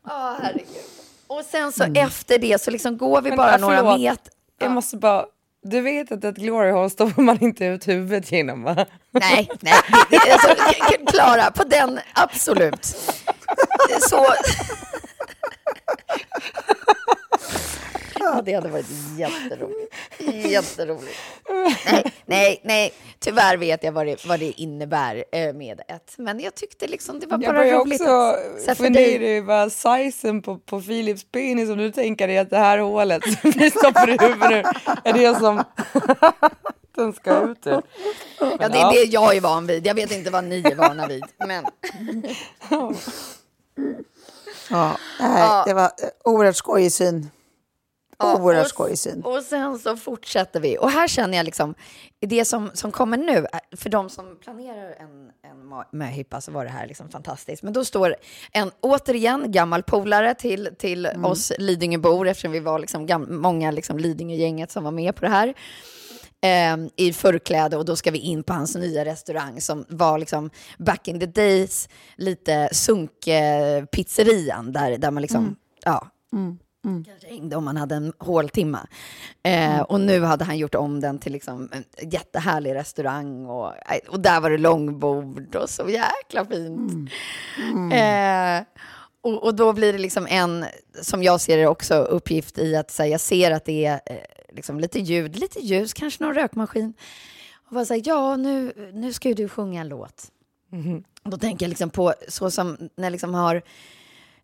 oh, herregud. Och sen så mm. efter det så liksom går vi Men, bara några meter. Jag måste bara... Du vet att ett glory hole stoppar man inte ut huvudet genom va? Nej, nej. Alltså, Klara, på den, absolut. [LAUGHS] Så... [LAUGHS] Ja, det hade varit jätteroligt. Jätteroligt. [LAUGHS] Nej, nej, nej. Tyvärr vet jag vad det, vad det innebär eh, med ett. Men jag tyckte liksom det var bara jag roligt också att fundera över sizen på, på Philips penis. Om du tänker dig att det här hålet som vi stoppar i huvudet är det som [LAUGHS] den ska ut ur. Ja, det är det jag är van vid. Jag vet inte vad ni är vana vid. Men... Ja, nej, det var eh, oerhört skojig syn. Oerhört skojig syn. Och sen så fortsätter vi. Och här känner jag liksom, det som, som kommer nu, för de som planerar en, en möhippa så var det här liksom fantastiskt. Men då står en, återigen, gammal polare till, till mm. oss Lidingöbor, eftersom vi var liksom gam, många liksom Lidingögänget som var med på det här eh, i förkläde och då ska vi in på hans nya restaurang som var liksom back in the days lite sunk-pizzerian där, där man liksom, mm. ja, mm. Mm. Kanske hängde om man hade en håltimma. Eh, mm. Och nu hade han gjort om den till liksom en jättehärlig restaurang. Och, och där var det långbord och så jäkla fint. Mm. mm. Eh, och, och, då blir det liksom en, som jag ser det också, uppgift i att här, jag ser att det är eh, liksom lite ljud, lite ljus, kanske någon rökmaskin. Och bara säga ja, nu, nu ska ju du sjunga en låt. Mm. Då tänker jag liksom på så som när jag liksom har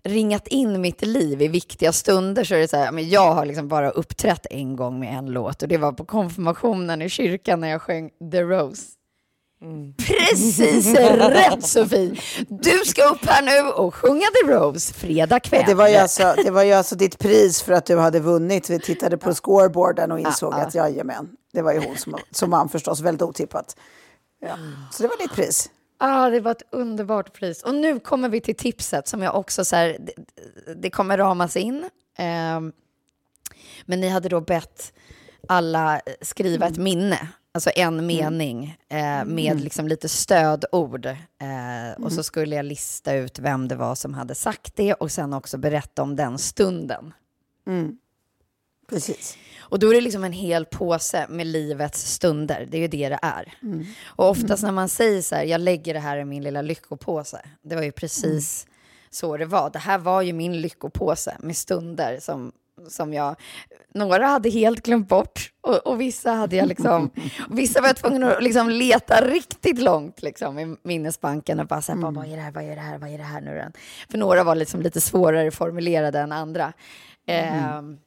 ringat in mitt liv i viktiga stunder så är det så här, men jag har liksom bara uppträtt en gång med en låt och det var på konfirmationen i kyrkan när jag sjöng The Rose. Mm. Precis [LAUGHS] rätt Sofie! Du ska upp här nu och sjunga The Rose fredag kväll. det, var ju alltså, det var ju alltså ditt pris för att du hade vunnit. Vi tittade på scoreboarden och insåg ja, att jajamän, det var ju hon som, som vann förstås, väldigt otippat. Ja. Så det var ditt pris. Ah, det var ett underbart pris. Och nu kommer vi till tipset som jag också så här, det, det kommer ramas in. Eh, men ni hade då bett alla skriva ett minne, alltså en mm. mening eh, med mm. liksom lite stödord. Eh, och så mm. skulle jag lista ut vem det var som hade sagt det och sen också berätta om den stunden. Mm. Precis. Och då är det liksom en hel påse med livets stunder. Det är ju det det är. Mm. Och oftast när man säger så här, jag lägger det här i min lilla lyckopåse. Det var ju precis mm. så det var. Det här var ju min lyckopåse med stunder som, som jag... Några hade helt glömt bort och, och vissa hade jag liksom... [LAUGHS] vissa var jag tvungen att liksom leta riktigt långt liksom, i minnesbanken och bara så här, mm. vad är det här, vad är det här, vad är det här nu? För några var liksom lite svårare formulerade än andra. Mm. Eh,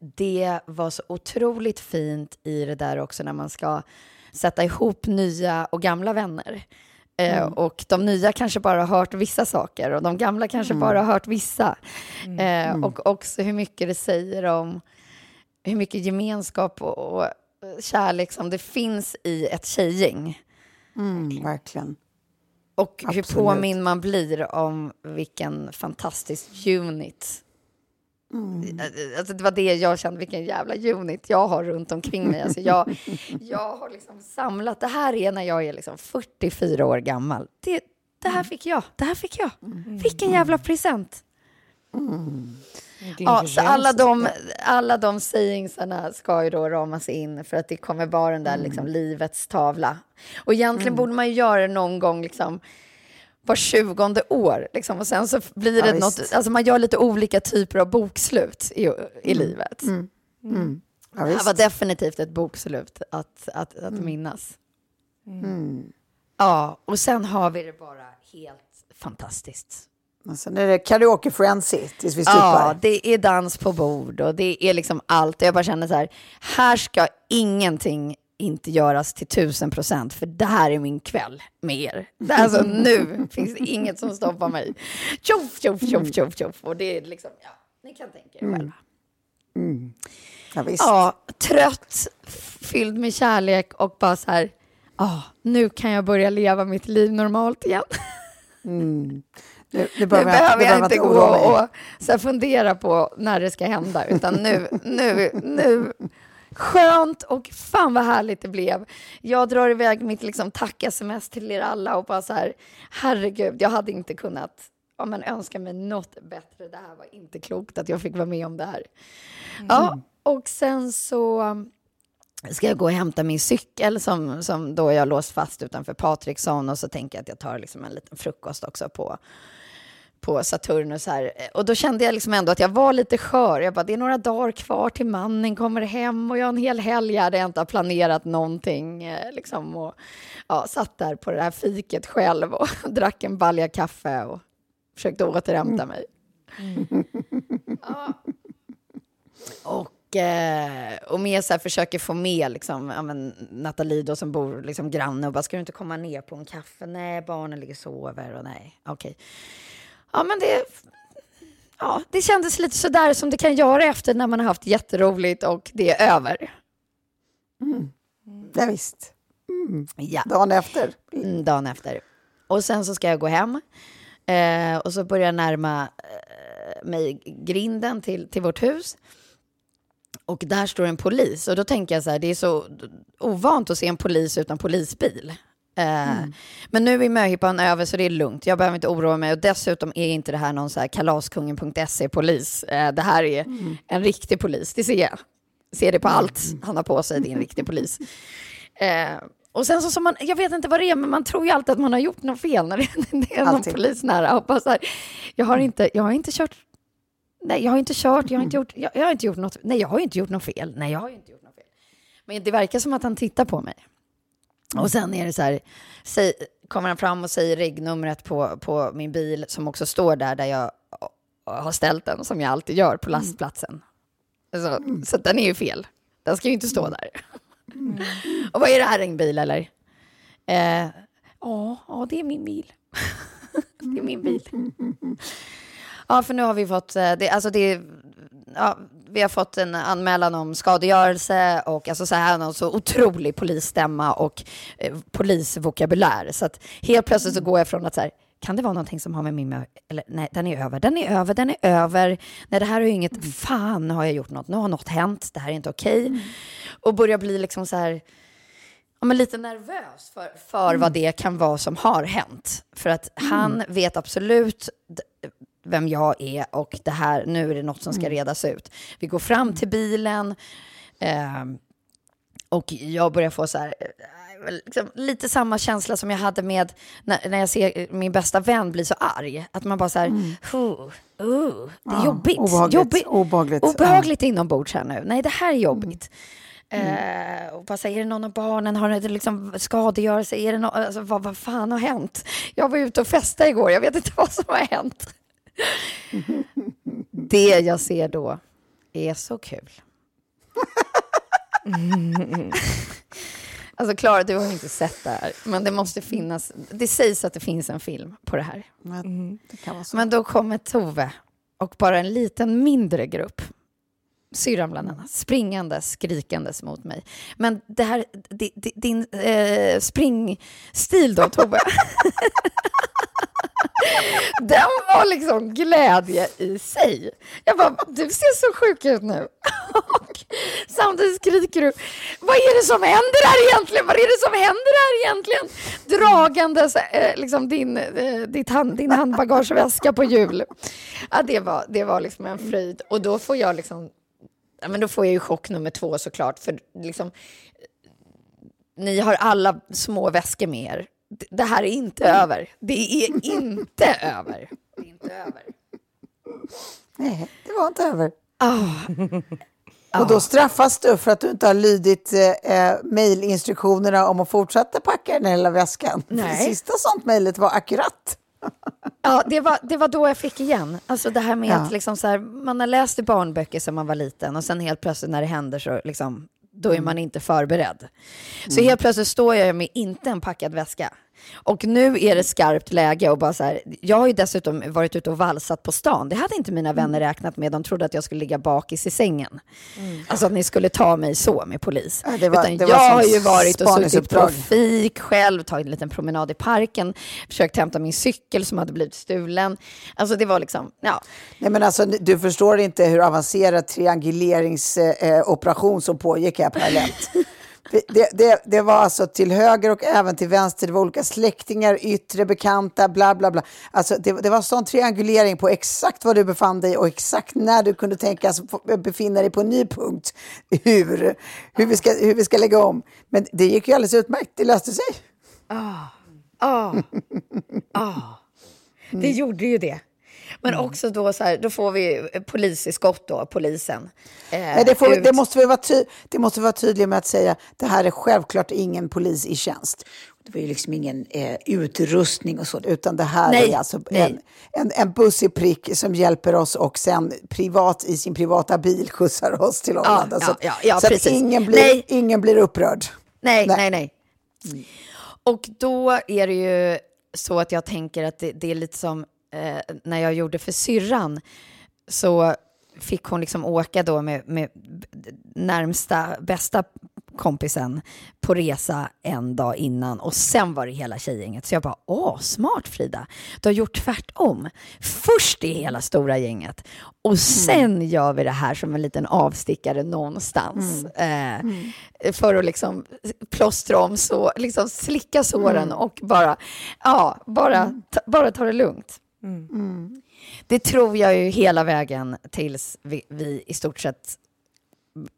det var så otroligt fint i det där också när man ska sätta ihop nya och gamla vänner. Eh, mm. och de nya kanske bara har hört vissa saker och de gamla kanske mm. bara har hört vissa. Mm. Eh, mm. och också hur mycket det säger om hur mycket gemenskap och, och kärlek som det finns i ett tjejgäng. Mm, verkligen. Och Absolut. hur påminn man blir om vilken fantastisk unit Mm. Alltså det var det jag kände, vilken jävla unit jag har runt omkring mig. Alltså jag, jag har liksom samlat, det här är när jag är liksom 44 år gammal. Det, det här fick jag, det här fick jag. Mm. Vilken jävla present. Ja, så alla de, alla de sayingsarna ska ju då ramas in för att det kommer vara den där liksom, livets tavla. Och egentligen borde man ju göra det någon gång liksom, var tjugonde år. Liksom, och sen så blir Ja, det visst. något, alltså man gör lite olika typer av bokslut i, i livet. Ja, Det här var definitivt ett bokslut att, att, att minnas. Mm. Ja, och sen har vi det bara helt fantastiskt. Och sen är det karaoke frenzy tills vi Ja, stupar. det är dans på bord och det är liksom allt. Jag bara känner så här, här ska ingenting inte göras till tusen procent, för det här är min kväll med er. Det Alltså nu [LAUGHS] finns det inget som stoppar mig. Tjoff, tjoff, tjoff, tjoff, tjoff. Och det är liksom, ja, ni kan tänka er själva. Ja, visst. Ja, trött, fylld med kärlek och bara så här, ja, nu kan jag börja leva mitt liv normalt igen. [LAUGHS] Nu, nu Nu behöver behöver jag inte gå mig. och så fundera på när det ska hända, utan nu, nu, nu. Skönt och fan vad härligt det blev. Jag drar iväg mitt liksom, tack-sms till er alla och bara så här, herregud, jag hade inte kunnat ja, men önska mig något bättre. Det här var inte klokt att jag fick vara med om det här. Ja, och sen så ska jag gå och hämta min cykel som, som då jag låst fast utanför Patriksson och så tänker jag att jag tar liksom en liten frukost också på på Saturnus här. Och då kände jag liksom ändå att jag var lite skör. Jag bara, det är några dagar kvar till mannen kommer hem och jag har en hel helg här där jag inte har planerat någonting. eh, Liksom, och, ja, satt där på det här fiket själv och [LAUGHS] drack en balja kaffe och försökte återhämta mig. Ja. Och, eh, och mer så här försöker få med liksom, ja, men, Nathalie då som bor liksom granne och bara, ska du inte komma ner på en kaffe? Nej, barnen ligger och sover och nej, okej. Ja, men det, ja, det kändes lite sådär som det kan göra efter när man har haft jätteroligt och det är över. Ja, visst. Ja. Dagen efter. Mm, dagen efter. Och sen så ska jag gå hem. Eh, och så börjar jag närma eh, mig grinden till, till vårt hus. Och där står en polis. Och då tänker jag så här, det är så ovant att se en polis utan polisbil. Eh, Men nu är möhippan över så det är lugnt. Jag behöver inte oroa mig. Och dessutom är inte det här någon så här kalaskungen.se-polis. Eh, det här är en riktig polis, det ser jag. Ser det på allt han har på sig, det är en riktig polis. Eh, och sen så som man, jag vet inte vad det är, men man tror ju alltid att man har gjort något fel när det, det är någon Alltid. polis nära. Och bara så här, jag, har inte, jag har inte kört, nej jag har inte kört, jag har inte gjort, jag, jag har inte gjort något, nej jag har inte gjort något fel, nej jag har inte gjort något fel. Men det verkar som att han tittar på mig. Och sen är det så här, säg, kommer han fram och säger regnumret på, på min bil som också står där, där jag har ställt den, som jag alltid gör på lastplatsen. Alltså, Så den är ju fel. Den ska ju inte stå där. [LAUGHS] Och vad är det här, en bil eller? Eh, Ja, ja, det är min bil. [LAUGHS] det är min bil. [LAUGHS] Ja, för nu har vi fått, eh, det, alltså det, ja, vi har fått en anmälan om skadegörelse och alltså så här någon så otrolig polisstämma och eh, polisvokabulär. Så att helt plötsligt så går jag från att så här, kan det vara någonting som har med min... Eller nej, den är över, den är över, den är över. Nej, det här är ju inget... Fan, nu har jag gjort något. Nu har något hänt. Det här är inte okej. Och börjar bli liksom så här... Ja, men lite nervös för, för vad det kan vara som har hänt. För att han vet absolut vem jag är och det här, nu är det något som ska redas ut. Vi går fram till bilen ehm, och jag börjar få så här, eh, liksom, lite samma känsla som jag hade med när, när jag ser min bästa vän bli så arg. Att man bara så här, "Huh, uh, det är Ja, jobbigt. obehagligt, jobbigt. obehagligt, obehagligt inombords här nu. Nej, det här är jobbigt. Eh, och bara är det någon av barnen, har det liksom skadegörelse, är det no alltså, vad, vad fan har hänt? Jag var ute och festade igår, jag vet inte [LAUGHS] vad som har hänt. [LAUGHS] det jag ser då är så kul. alltså Klara, du har inte sett det här, men det måste finnas, det sägs att det finns en film på det här. Men det kan vara så. Men då kommer Tove och bara en liten mindre grupp, syrran bland annat, springandes, skrikandes mot mig. Men det här, di- di- din eh, springstil då, Tove, [LAUGHS] den var liksom glädje i sig. Jag bara, du ser så sjuk ut nu. och samtidigt skriker du, vad är det som händer här egentligen? Vad är det som händer här egentligen? Dragandes eh, liksom din, eh, ditt hand, din handbagageväska på hjul. Ja, det, var, det var liksom en fröjd. Och då får jag liksom, ja, men då får jag ju chock nummer två såklart. För liksom, ni har alla små väskor med er. Det här är inte över. Det är inte [LAUGHS] över. Det är inte över. Nej, det var inte över. Ah. Och då straffas du för att du inte har lydit eh, eh, mejlinstruktionerna om att fortsätta packa den hela väskan. För Nej. Det sista sånt mejlet var akkurat. [LAUGHS] Ja, det var, det var då jag fick igen. Alltså det här med Ja. att liksom så här, man har läst i barnböcker sedan man var liten och sen helt plötsligt när det händer så liksom, då är man inte förberedd. Så helt plötsligt står jag med inte en packad väska. Och nu är det skarpt läge och bara så här, jag har ju dessutom varit ute och valsat på stan. Det hade inte mina vänner räknat med. De trodde att jag skulle ligga bakis i sängen. Alltså att ni skulle ta mig så med polis. Ja, det var- Utan det jag har ju varit och suttit på fik själv, tagit en liten promenad i parken, försökt hämta min cykel som hade blivit stulen. Alltså det var liksom, ja. Nej, men alltså, du förstår inte hur avancerad trianguleringsoperation som pågick här parallellt. [LAUGHS] Det, det, det, det var alltså till höger och även till vänster. Det var olika släktingar, yttre bekanta, bla bla bla. Alltså, det, det var sån triangulering på exakt var du befann dig och exakt när du kunde tänkas befinna dig på en ny punkt. Hur, hur, vi ska, hur vi ska lägga om. Men det gick ju alldeles utmärkt. Det löste sig. Ah, ah. ah. Det gjorde ju det. Men också då så här, då får vi poliseskott då, polisen. Eh, Nej, det, får, det, måste vi vara ty, det måste vi vara tydliga med att säga. Det här är självklart ingen polis i tjänst. Det var ju liksom ingen eh, utrustning och så, utan det här Nej, är alltså nej. en, en, en buss i prick som hjälper oss och sen privat i sin privata bil [LAUGHS] skjutsar oss till Arlanda. ja, så ja, ja, så att ingen blir, Nej. ingen blir upprörd. Nej, Nej. nej, nej. Och då är det ju så att jag tänker att det, det är lite som eh, när jag gjorde för syrran så fick hon liksom åka då med, med närmsta, bästa kompisen på resa en dag innan och sen var det hela tjejgänget. Så jag bara, åh, smart Frida. Du har gjort tvärtom. Först i hela stora gänget och sen gör vi det här som en liten avstickare någonstans. Eh, För att liksom plåstra om, så, liksom slicka såren och bara, ja, bara, ta, bara ta det lugnt. Det tror jag ju hela vägen tills vi, vi i stort sett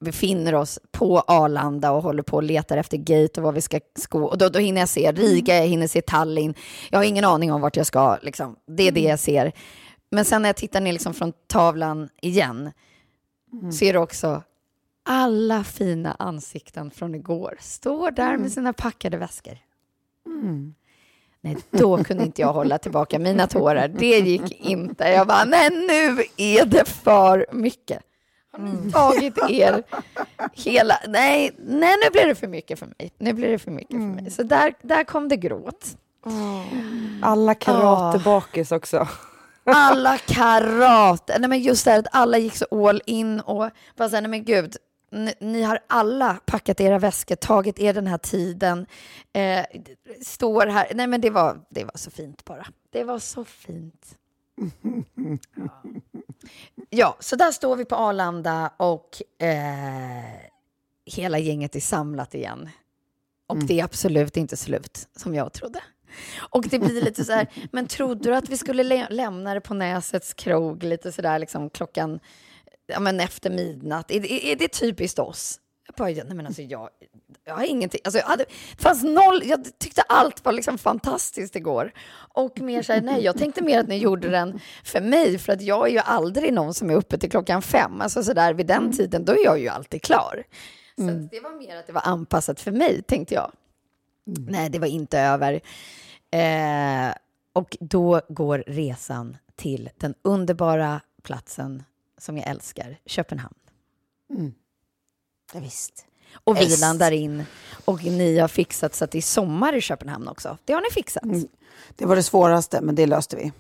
befinner oss på Arlanda och håller på och letar efter gate och var vi ska gå. Och då, då hinner jag se Riga, jag hinner se Tallinn. Jag har ingen aning om vart jag ska. Liksom. Det är det jag ser. Men sen när jag tittar ner liksom från tavlan igen ser du också alla fina ansikten från igår står där med sina packade väskor. Nej, då kunde inte jag hålla tillbaka mina tårar. Det gick inte. Jag bara, nej nu är det för mycket. Har ni tagit er hela... Nej, nej, nu blir det för mycket för mig. Nu blir det för mycket för mig. Så där, där kom det gråt. Alla karatebakis också. Alla karate. Nej, men just det här att alla gick så all in och bara så här, nej men gud, ni, ni har alla packat era väskor, tagit er den här tiden, eh, står här. Nej men det var, det var så fint bara. Det var så fint. Ja. ja, så där står vi på Arlanda och eh, hela gänget är samlat igen. Och det är absolut inte slut, som jag trodde. Och det blir lite så här, [LAUGHS] men trodde du att vi skulle lä- lämna det på Näsets krog lite så där liksom klockan, ja men efter midnatt? Är, är, är det typiskt oss? Jag bara, nej men alltså jag, jag har ingenting, alltså jag hade, fanns noll, jag tyckte allt var liksom fantastiskt igår. Och mer så här, nej jag tänkte mer att ni gjorde den för mig, för att jag är ju aldrig någon som är uppe till klockan fem, alltså så där vid den tiden, då är jag ju alltid klar. Så att det var mer att det var anpassat för mig, tänkte jag. Nej, det var inte över. Eh, och då går resan till den underbara platsen som jag älskar, Köpenhamn. Ja, visst. Och vi landar in och ni har fixat så att det är sommar i Köpenhamn också. Det har ni fixat. Det var det svåraste, men det löste vi.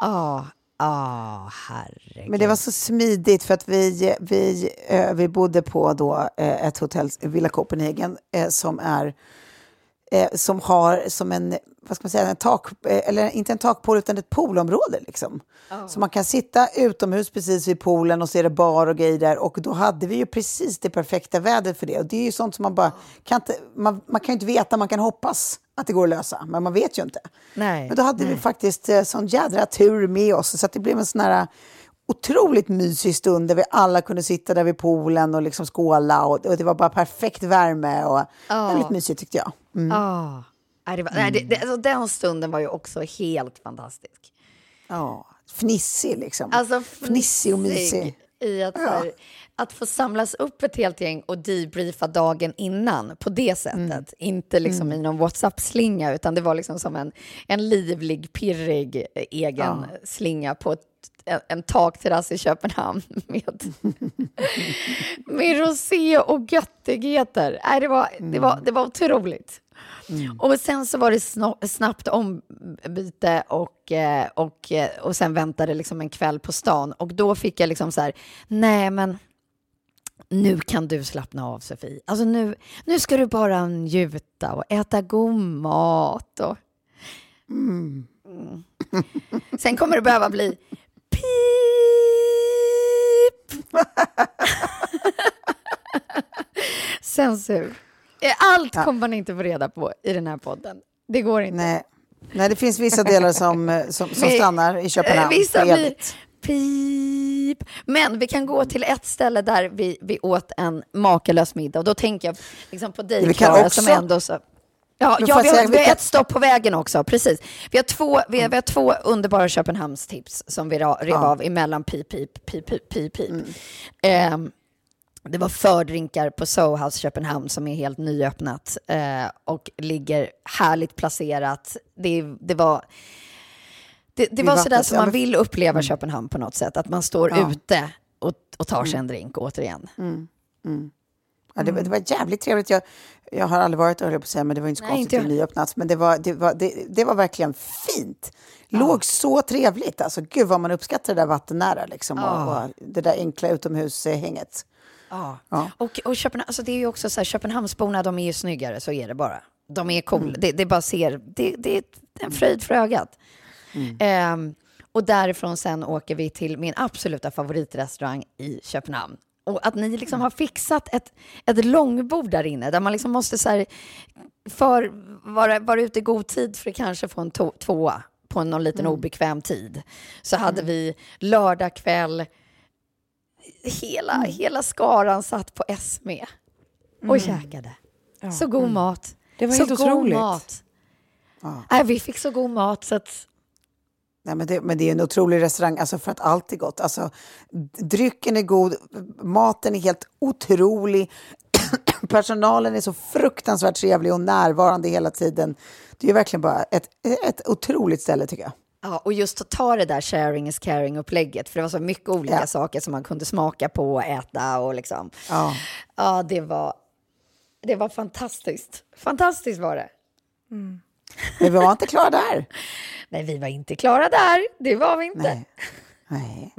Ja, [LAUGHS] ah, herregud. Men det var så smidigt för att vi, vi, eh, vi bodde på då, eh, ett hotell, Villa Copenhagen, eh, som är eh, som har som en, vad ska man säga, en tak, eh, eller inte en takpool utan ett poolområde liksom. Så man kan sitta utomhus precis vid poolen och så är det bar och grejer där och då hade vi ju precis det perfekta vädret för det. Och det är ju sånt som man bara kan inte, man, man kan ju inte veta, man kan hoppas att det går att lösa, men man vet ju inte. Nej, Men då hade vi faktiskt eh, sån jädra tur med oss så att det blev en sån här otroligt mysig stund där vi alla kunde sitta där vid poolen och liksom skåla och, och det var bara perfekt värme och väldigt mysigt tyckte jag. Mm. Nej, det var, nej, det, det, alltså, den stunden var ju också helt fantastisk. Ja, fnissig liksom. Alltså fnissig och mysig. I att, så här, att få samlas upp ett helt gäng och debriefa dagen innan på det sättet. Mm. Inte liksom i någon WhatsApp-slinga, utan det var liksom som en, en livlig, pirrig eh, egen slinga på ett, en, en takterrass i Köpenhamn [LAUGHS] med, med rosé och göttigheter. Nej, det, var, det, var, det var otroligt. Och sen så var det snabbt ombyte och, eh, och, eh, och sen väntade liksom en kväll på stan. Och då fick jag liksom så här, nej men nu kan du slappna av Sofie. Alltså nu, nu ska du bara njuta och äta god mat. Och... Mm. Sen kommer det behöva bli pip. [LAUGHS] Censur. Eh, Allt kommer man inte få reda på i den här podden. Det går inte. Nej. Nej, det finns vissa delar som, eh, som, som stannar i Köpenhamn Eh, Vissa blir pip. Men vi kan gå till ett ställe där vi, vi åt en makalös middag. Och då tänker jag liksom på dig, Klara, också- som ändå så... Ja, ja vi, har, vi har ett stopp på vägen också, precis. Vi har två, vi har, vi har två underbara Köpenhamnstips som vi rev av emellan pip, pip, pip, pip, pip, pip. Mm. Ehm, det var fördrinkar på Soho House Köpenhamn som är helt nyöppnat eh, och ligger härligt placerat. Det, det var, det, det var sådär som ja, man vill uppleva Köpenhamn på något sätt. Att man står Ja. ute och, och tar sig en drink återigen. Ja, det, var- det var jävligt trevligt. Jag, jag har aldrig varit där, på att säga, men det var inte så Nej, konstigt inte nyöppnat. Men det var, det, var, det, det var verkligen fint. Låg så trevligt. Alltså, gud vad man uppskattar det där vattennära liksom, och, och det där enkla utomhushänget. Ja. Ja. Och, och Köpenhamn, alltså det är ju också så här, Köpenhamnsborna, de är ju snyggare, så är det bara. De är coola, det, det bara ser, det, det är en fröjd för ögat. Ehm, och därifrån sen åker vi till min absoluta favoritrestaurang i Köpenhamn. Och att ni liksom har fixat ett, ett långbord där inne, där man liksom måste så här, för, vara, vara ute i god tid för att kanske få en to- tvåa på någon liten obekväm tid. Så hade vi lördag kväll, hela, hela skaran satt på Esme och käkade. Så god mat. Det var så helt god otroligt. mat. Nej, vi fick så god mat så att... Nej, men, det, men det är en otrolig restaurang, alltså för att allt är gott. Alltså, drycken är god, maten är helt otrolig. [CLEARS THROAT] Personalen är så fruktansvärt trevlig och närvarande hela tiden. Det är verkligen bara ett, ett otroligt ställe tycker jag. Ja, och just att ta det där sharing is caring-upplägget, för det var så mycket olika Ja. saker som man kunde smaka på och äta och liksom. Ja. Ja, det var, det var fantastiskt. Fantastiskt var det. Men vi var inte klara där. [LAUGHS] Nej, vi var inte klara där. Det var vi inte. Nej. Nej.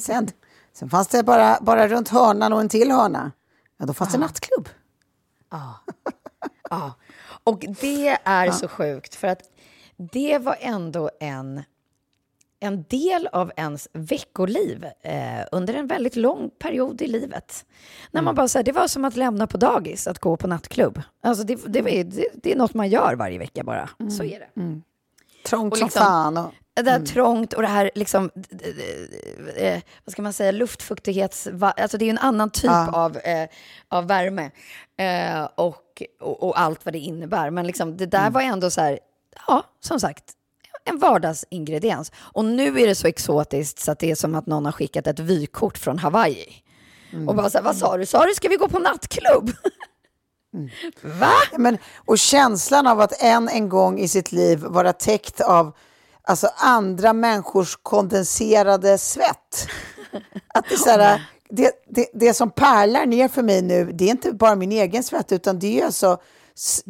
Sen, sen fanns det bara, bara runt hörnan och en till hörna. Ja, då fanns det nattklubb. Ja, och det är så sjukt för att det var ändå en, en del av ens veckoliv eh, under en väldigt lång period i livet. När man bara säger det var som att lämna på dagis, att gå på nattklubb. Alltså det, det, är- det, det är något man gör varje vecka bara. Så är det. Trångt Och som liksom- fan. Och, Det där trångt och det här, liksom, eh, vad ska man säga, luftfuktighets... Alltså det är en annan typ Ja. av, eh, av värme eh, och, och, och allt vad det innebär. Men liksom, det där var ändå så här, ja, som sagt, en vardagsingrediens. Och nu är det så exotiskt så att det är som att någon har skickat ett vykort från Hawaii. Och bara så här, vad sa du? Sa du, ska vi gå på nattklubb? [LAUGHS] Va? men, och känslan av att en en gång i sitt liv vara täckt av alltså, andra människors kondenserade svett. [LAUGHS] Att det, så här, det, det, det som pärlar ner för mig nu, det är inte bara min egen svett, utan det är alltså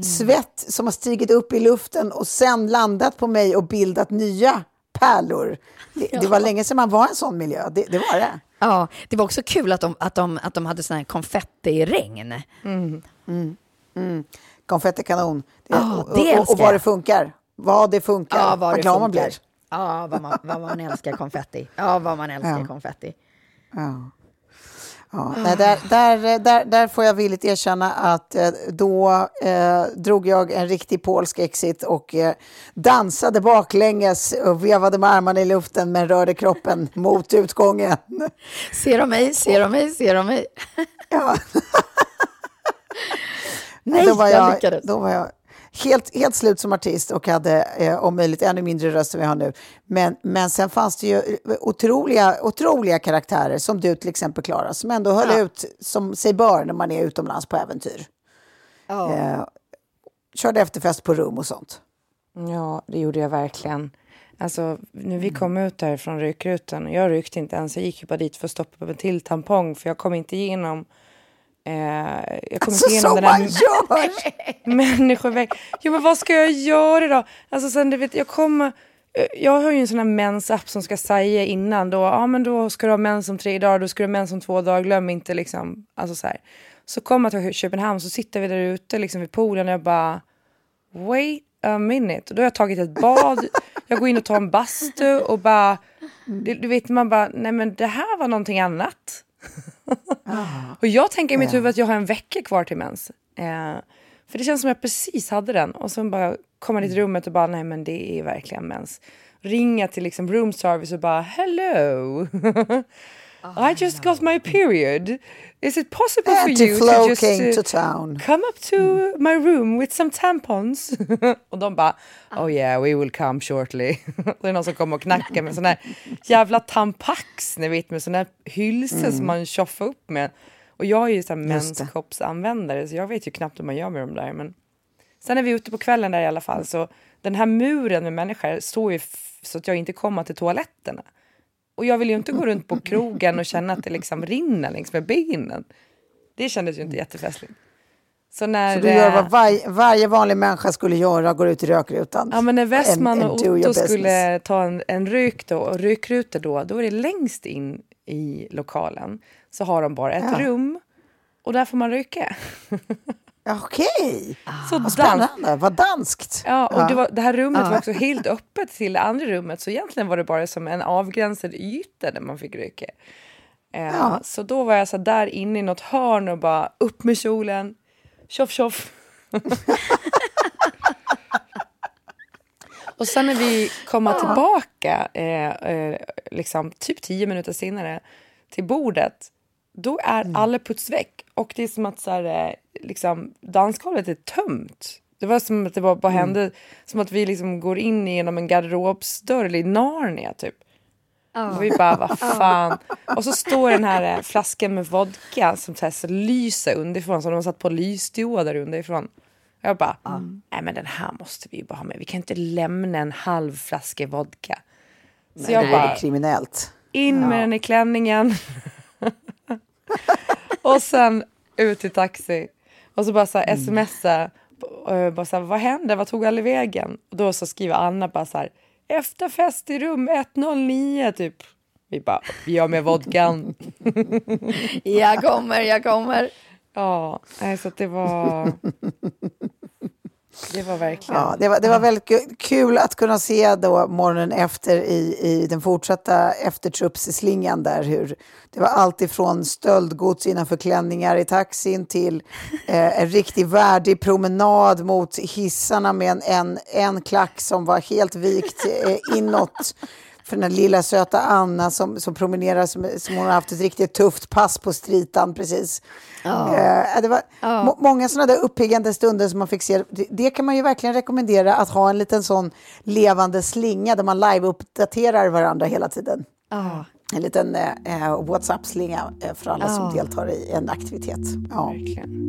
svett som har stigit upp i luften och sen landat på mig och bildat nya pärlor. Det, det var länge sedan man var i en sån miljö, det, det var det. Ja, det var också kul att de, att de, att de hade sån här konfettiregn. Konfettikanon. Det, och, det och, och vad det funkar. Vad det funkar. Ja, vad det glad man blir. Ja, vad man, vad man älskar konfetti. Ja, vad man älskar Ja. konfetti. Ja. Ja, nej, där, där, där, där får jag villigt erkänna att eh, då eh, drog jag en riktig polsk exit och eh, dansade baklänges och vevade med armarna i luften men rörde kroppen [LAUGHS] mot utgången. Ser de mig? Ser de mig? Ser de mig? Ja. [LAUGHS] Nej, då var jag jag, lyckades. Då var jag helt, helt slut som artist och hade eh, om möjligt ännu mindre röst än jag har nu. Men, men sen fanns det ju eh, otroliga, otroliga karaktärer som du till exempel Klara, som ändå höll Ja. ut som sig bör när man är utomlands på äventyr. Ja. Eh, körde efterfest på rum och sånt. Ja, det gjorde jag verkligen. Alltså, när vi kom ut där från rykrutan, och jag ryckte inte ens, jag gick ju bara dit för att stoppa en till tampong, för jag kom inte igenom eh, jag kom Alltså igenom den man här gör! [LAUGHS] människoväg. Jo, men vad ska jag göra då? Alltså, sen, du vet, jag kommer... Jag har ju en sån här mensapp som ska säga innan då, ja men då ska du ha mens om tre dagar, då ska du ha mens om två dagar, glöm inte liksom, alltså så här. Så kommer jag till Köpenhamn så sitter vi där ute liksom vid poolen och jag bara, wait a minute. Och då har jag tagit ett bad, jag går in och tar en bastu och bara, du, du vet man bara, nej men det här var någonting annat. Och jag tänker i mitt huvud att jag har en vecka kvar till mens. Eh, för det känns som jag precis hade den. Och sen bara komma dit i rummet och bara, nej men det är verkligen mens. Ringa till liksom room service och bara, hello. [LAUGHS] I just got my period. Is it possible for you to just uh, to town. come up to my room with some tampons? [LAUGHS] och de bara, oh yeah, we will come shortly. [LAUGHS] det är någon som kommer och knackar med sån här jävla tampax, ni vet, med sån här hylse som man tjoffar upp med. Och jag är ju sån menskoppsanvändare, så jag vet ju knappt hur man gör med dem där. Men sen är vi ute på kvällen där i alla fall, så den här muren med människor står ju så att jag inte kommer till toaletterna. Och jag vill ju inte gå runt på krogen och känna att det liksom rinner längs med benen. Det kändes ju inte jättefestligt. Så när... Så du gör eh, vad varje, varje vanlig människa skulle göra, går ut i rökrutan. Ja men när Westman och Otto skulle ta en, en ryk då, och rykrutor då, då är det längst in i lokalen. Så har de bara ett Ja. rum och där får man ryka. [LAUGHS] Ja, Okej, Så vad dans, spännande. Vad danskt. Ja, och Det, var, det här rummet Ja. var också helt öppet till det andra rummet. Så egentligen var det bara som en avgränsad yta där man fick ryka. Eh, Ja. Så då var jag så där inne i något hörn och bara upp med kjolen, tjoff tjoff. [LAUGHS] och sen när vi kommer tillbaka, eh, eh, liksom typ tio minuter senare, till bordet, då är alla puts väck. Och det är som att så här, eh, liksom, dansgolvet är tömt. Det var som att det bara, bara hände, som att vi liksom går in genom en garderobsdörr eller i Narnia typ. Och vi bara, vad [LAUGHS] fan. Och så står den här eh, flaskan med vodka som så här, så lyser underifrån, som de har satt på lysdioder underifrån. Jag bara, nej men den här måste vi ju bara ha med. Vi kan inte lämna en halv flaska vodka. Så jag Det bara, är kriminellt. in med den i klänningen. [LAUGHS] [LAUGHS] och sen ut i taxi. Och så bara så här smsa. eh, Bara så här, vad hände? Vad tog alla vägen? Och då så skriver Anna bara så här. Efterfest i rum 109 typ. Vi bara, vi har med vodkan. [LAUGHS] Jag kommer, jag kommer. ja, så att det var... [LAUGHS] Det var verkligen... Ja, det, var, det var väldigt kul att kunna se då morgonen efter i, i den fortsatta eftertruppsslingan där hur det var allt ifrån stöldgods innanför klänningar i taxin till eh, en riktigt värdig promenad mot hissarna med en, en, en klack som var helt vikt eh, inåt för den här lilla söta Anna som, som promenerar som, som hon har haft ett riktigt tufft pass på stritan precis. Eh, det var må, många sådana där uppiggande stunder som man fick se. Det, det kan man ju verkligen rekommendera att ha en liten sån levande slinga där man live-uppdaterar varandra hela tiden. Ja. En liten eh, eh, WhatsApp-slinga eh, för alla som deltar i en aktivitet. Ja. verkligen.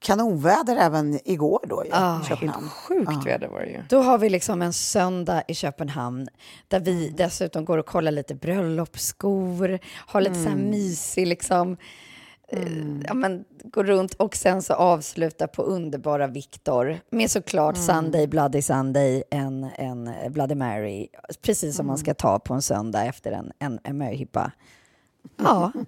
kanonväder även igår då i Ah, Köpenhamn. Sjukt väder var det ju. Då har vi liksom en söndag i Köpenhamn där vi dessutom går och kollar lite bröllopsskor, har lite så här mysig liksom, eh, ja, men, går runt och sen så avsluta på underbara Victor med såklart Sunday, Bloody Sunday, en, en Bloody Mary, precis som man ska ta på en söndag efter en, en, en möhippa. Ja. [LAUGHS]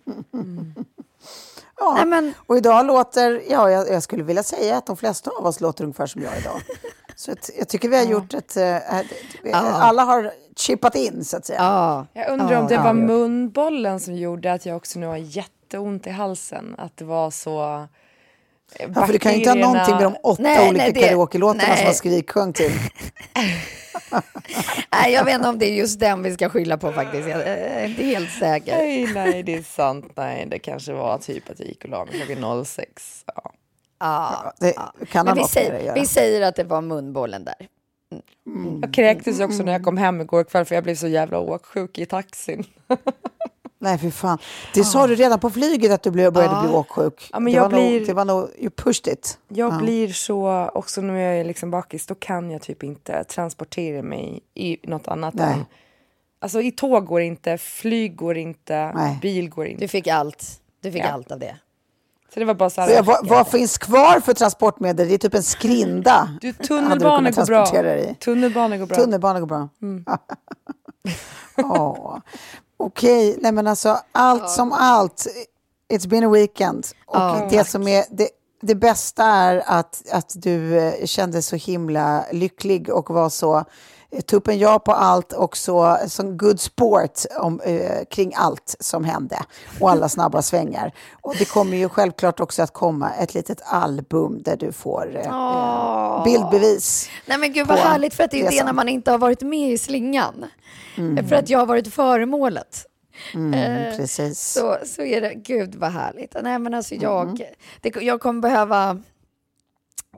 Ja, Nej, men, och idag låter, ja, jag, jag skulle vilja säga att de flesta av oss låter ungefär som jag idag. [LAUGHS] Så att, jag tycker vi har gjort ett, eh, ett- alla har chippat in så att säga. ja. Jag undrar Ja, om det ja. var munbollen som gjorde att jag också nu har jätteont i halsen. Att det var så... Ja, för du kan ju inte ha någonting med de åtta Nej, olika nej, det- karaoke-låtarna som nej. man skriksjöng till. [LAUGHS] Nej, jag vet inte om det är just den vi ska skylla på faktiskt. Jag är inte helt säker. Nej, nej, det är sant. Nej, det kanske var typ att jag gick och la mig klockan 06. Ja. Ja. Det kan ha Men vi säger, vi säger att det var munbollen där. Jag kräktes också när jag kom hem igår kväll för jag blev så jävla åksjuk i taxin. [LAUGHS] Nej, för fan. Det sa du redan på flyget att du blev, började bli åksjuk. Ja, men det, jag var nog, blir- det var nog, you pushed it. Jag blir så, också när jag är liksom bakis, då kan jag typ inte transportera mig i något annat Nej. än... Alltså i tåg går inte, flyg går inte, Nej. bil går inte. Du fick allt. Du fick Ja. allt av det. Så det var bara så här... Ja, vad, vad finns kvar för transportmedel? Det är typ en skrinda. Du, tunnelbana går bra. transportera dig i. Tunnelbana går bra. Tunnelbana går bra. Mm. [LAUGHS] Ja. Okej, nej men alltså allt som allt. It's been a weekend. Och Ja, det som är det, det bästa är att, att du eh, kände så himla lycklig och var så tuppen ja på allt och så som good sport om, eh, kring allt som hände och alla snabba [LAUGHS] svängar. Och det kommer ju självklart också att komma ett litet album där du får eh, eh, bildbevis. Nej men gud vad härligt för att det är det resan. när man inte har varit med i slingan. För att jag har varit föremålet. Mm, precis. Så, så är det, gud vad härligt. Nej men alltså jag, det, jag kommer behöva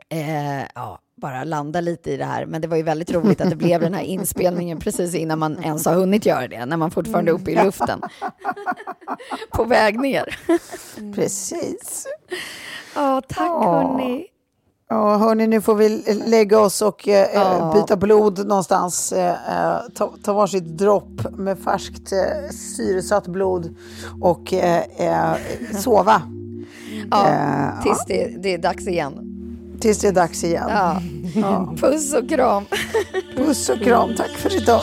eh, ja, bara landa lite i det här. Men det var ju väldigt roligt att det blev den här inspelningen precis innan man ens har hunnit göra det. När man fortfarande är uppe i luften. På väg ner. Precis. Ja, tack Ja. hörni. Ja, hörni, nu får vi lägga oss och eh, Ja. byta blod någonstans. Eh, eh, ta, ta varsitt dropp med färskt eh, syresatt blod och eh, eh, sova Ja, Eh, tills det, det är dags igen. Tills det är dags igen. Ja. Puss och kram. Puss och kram, tack för idag.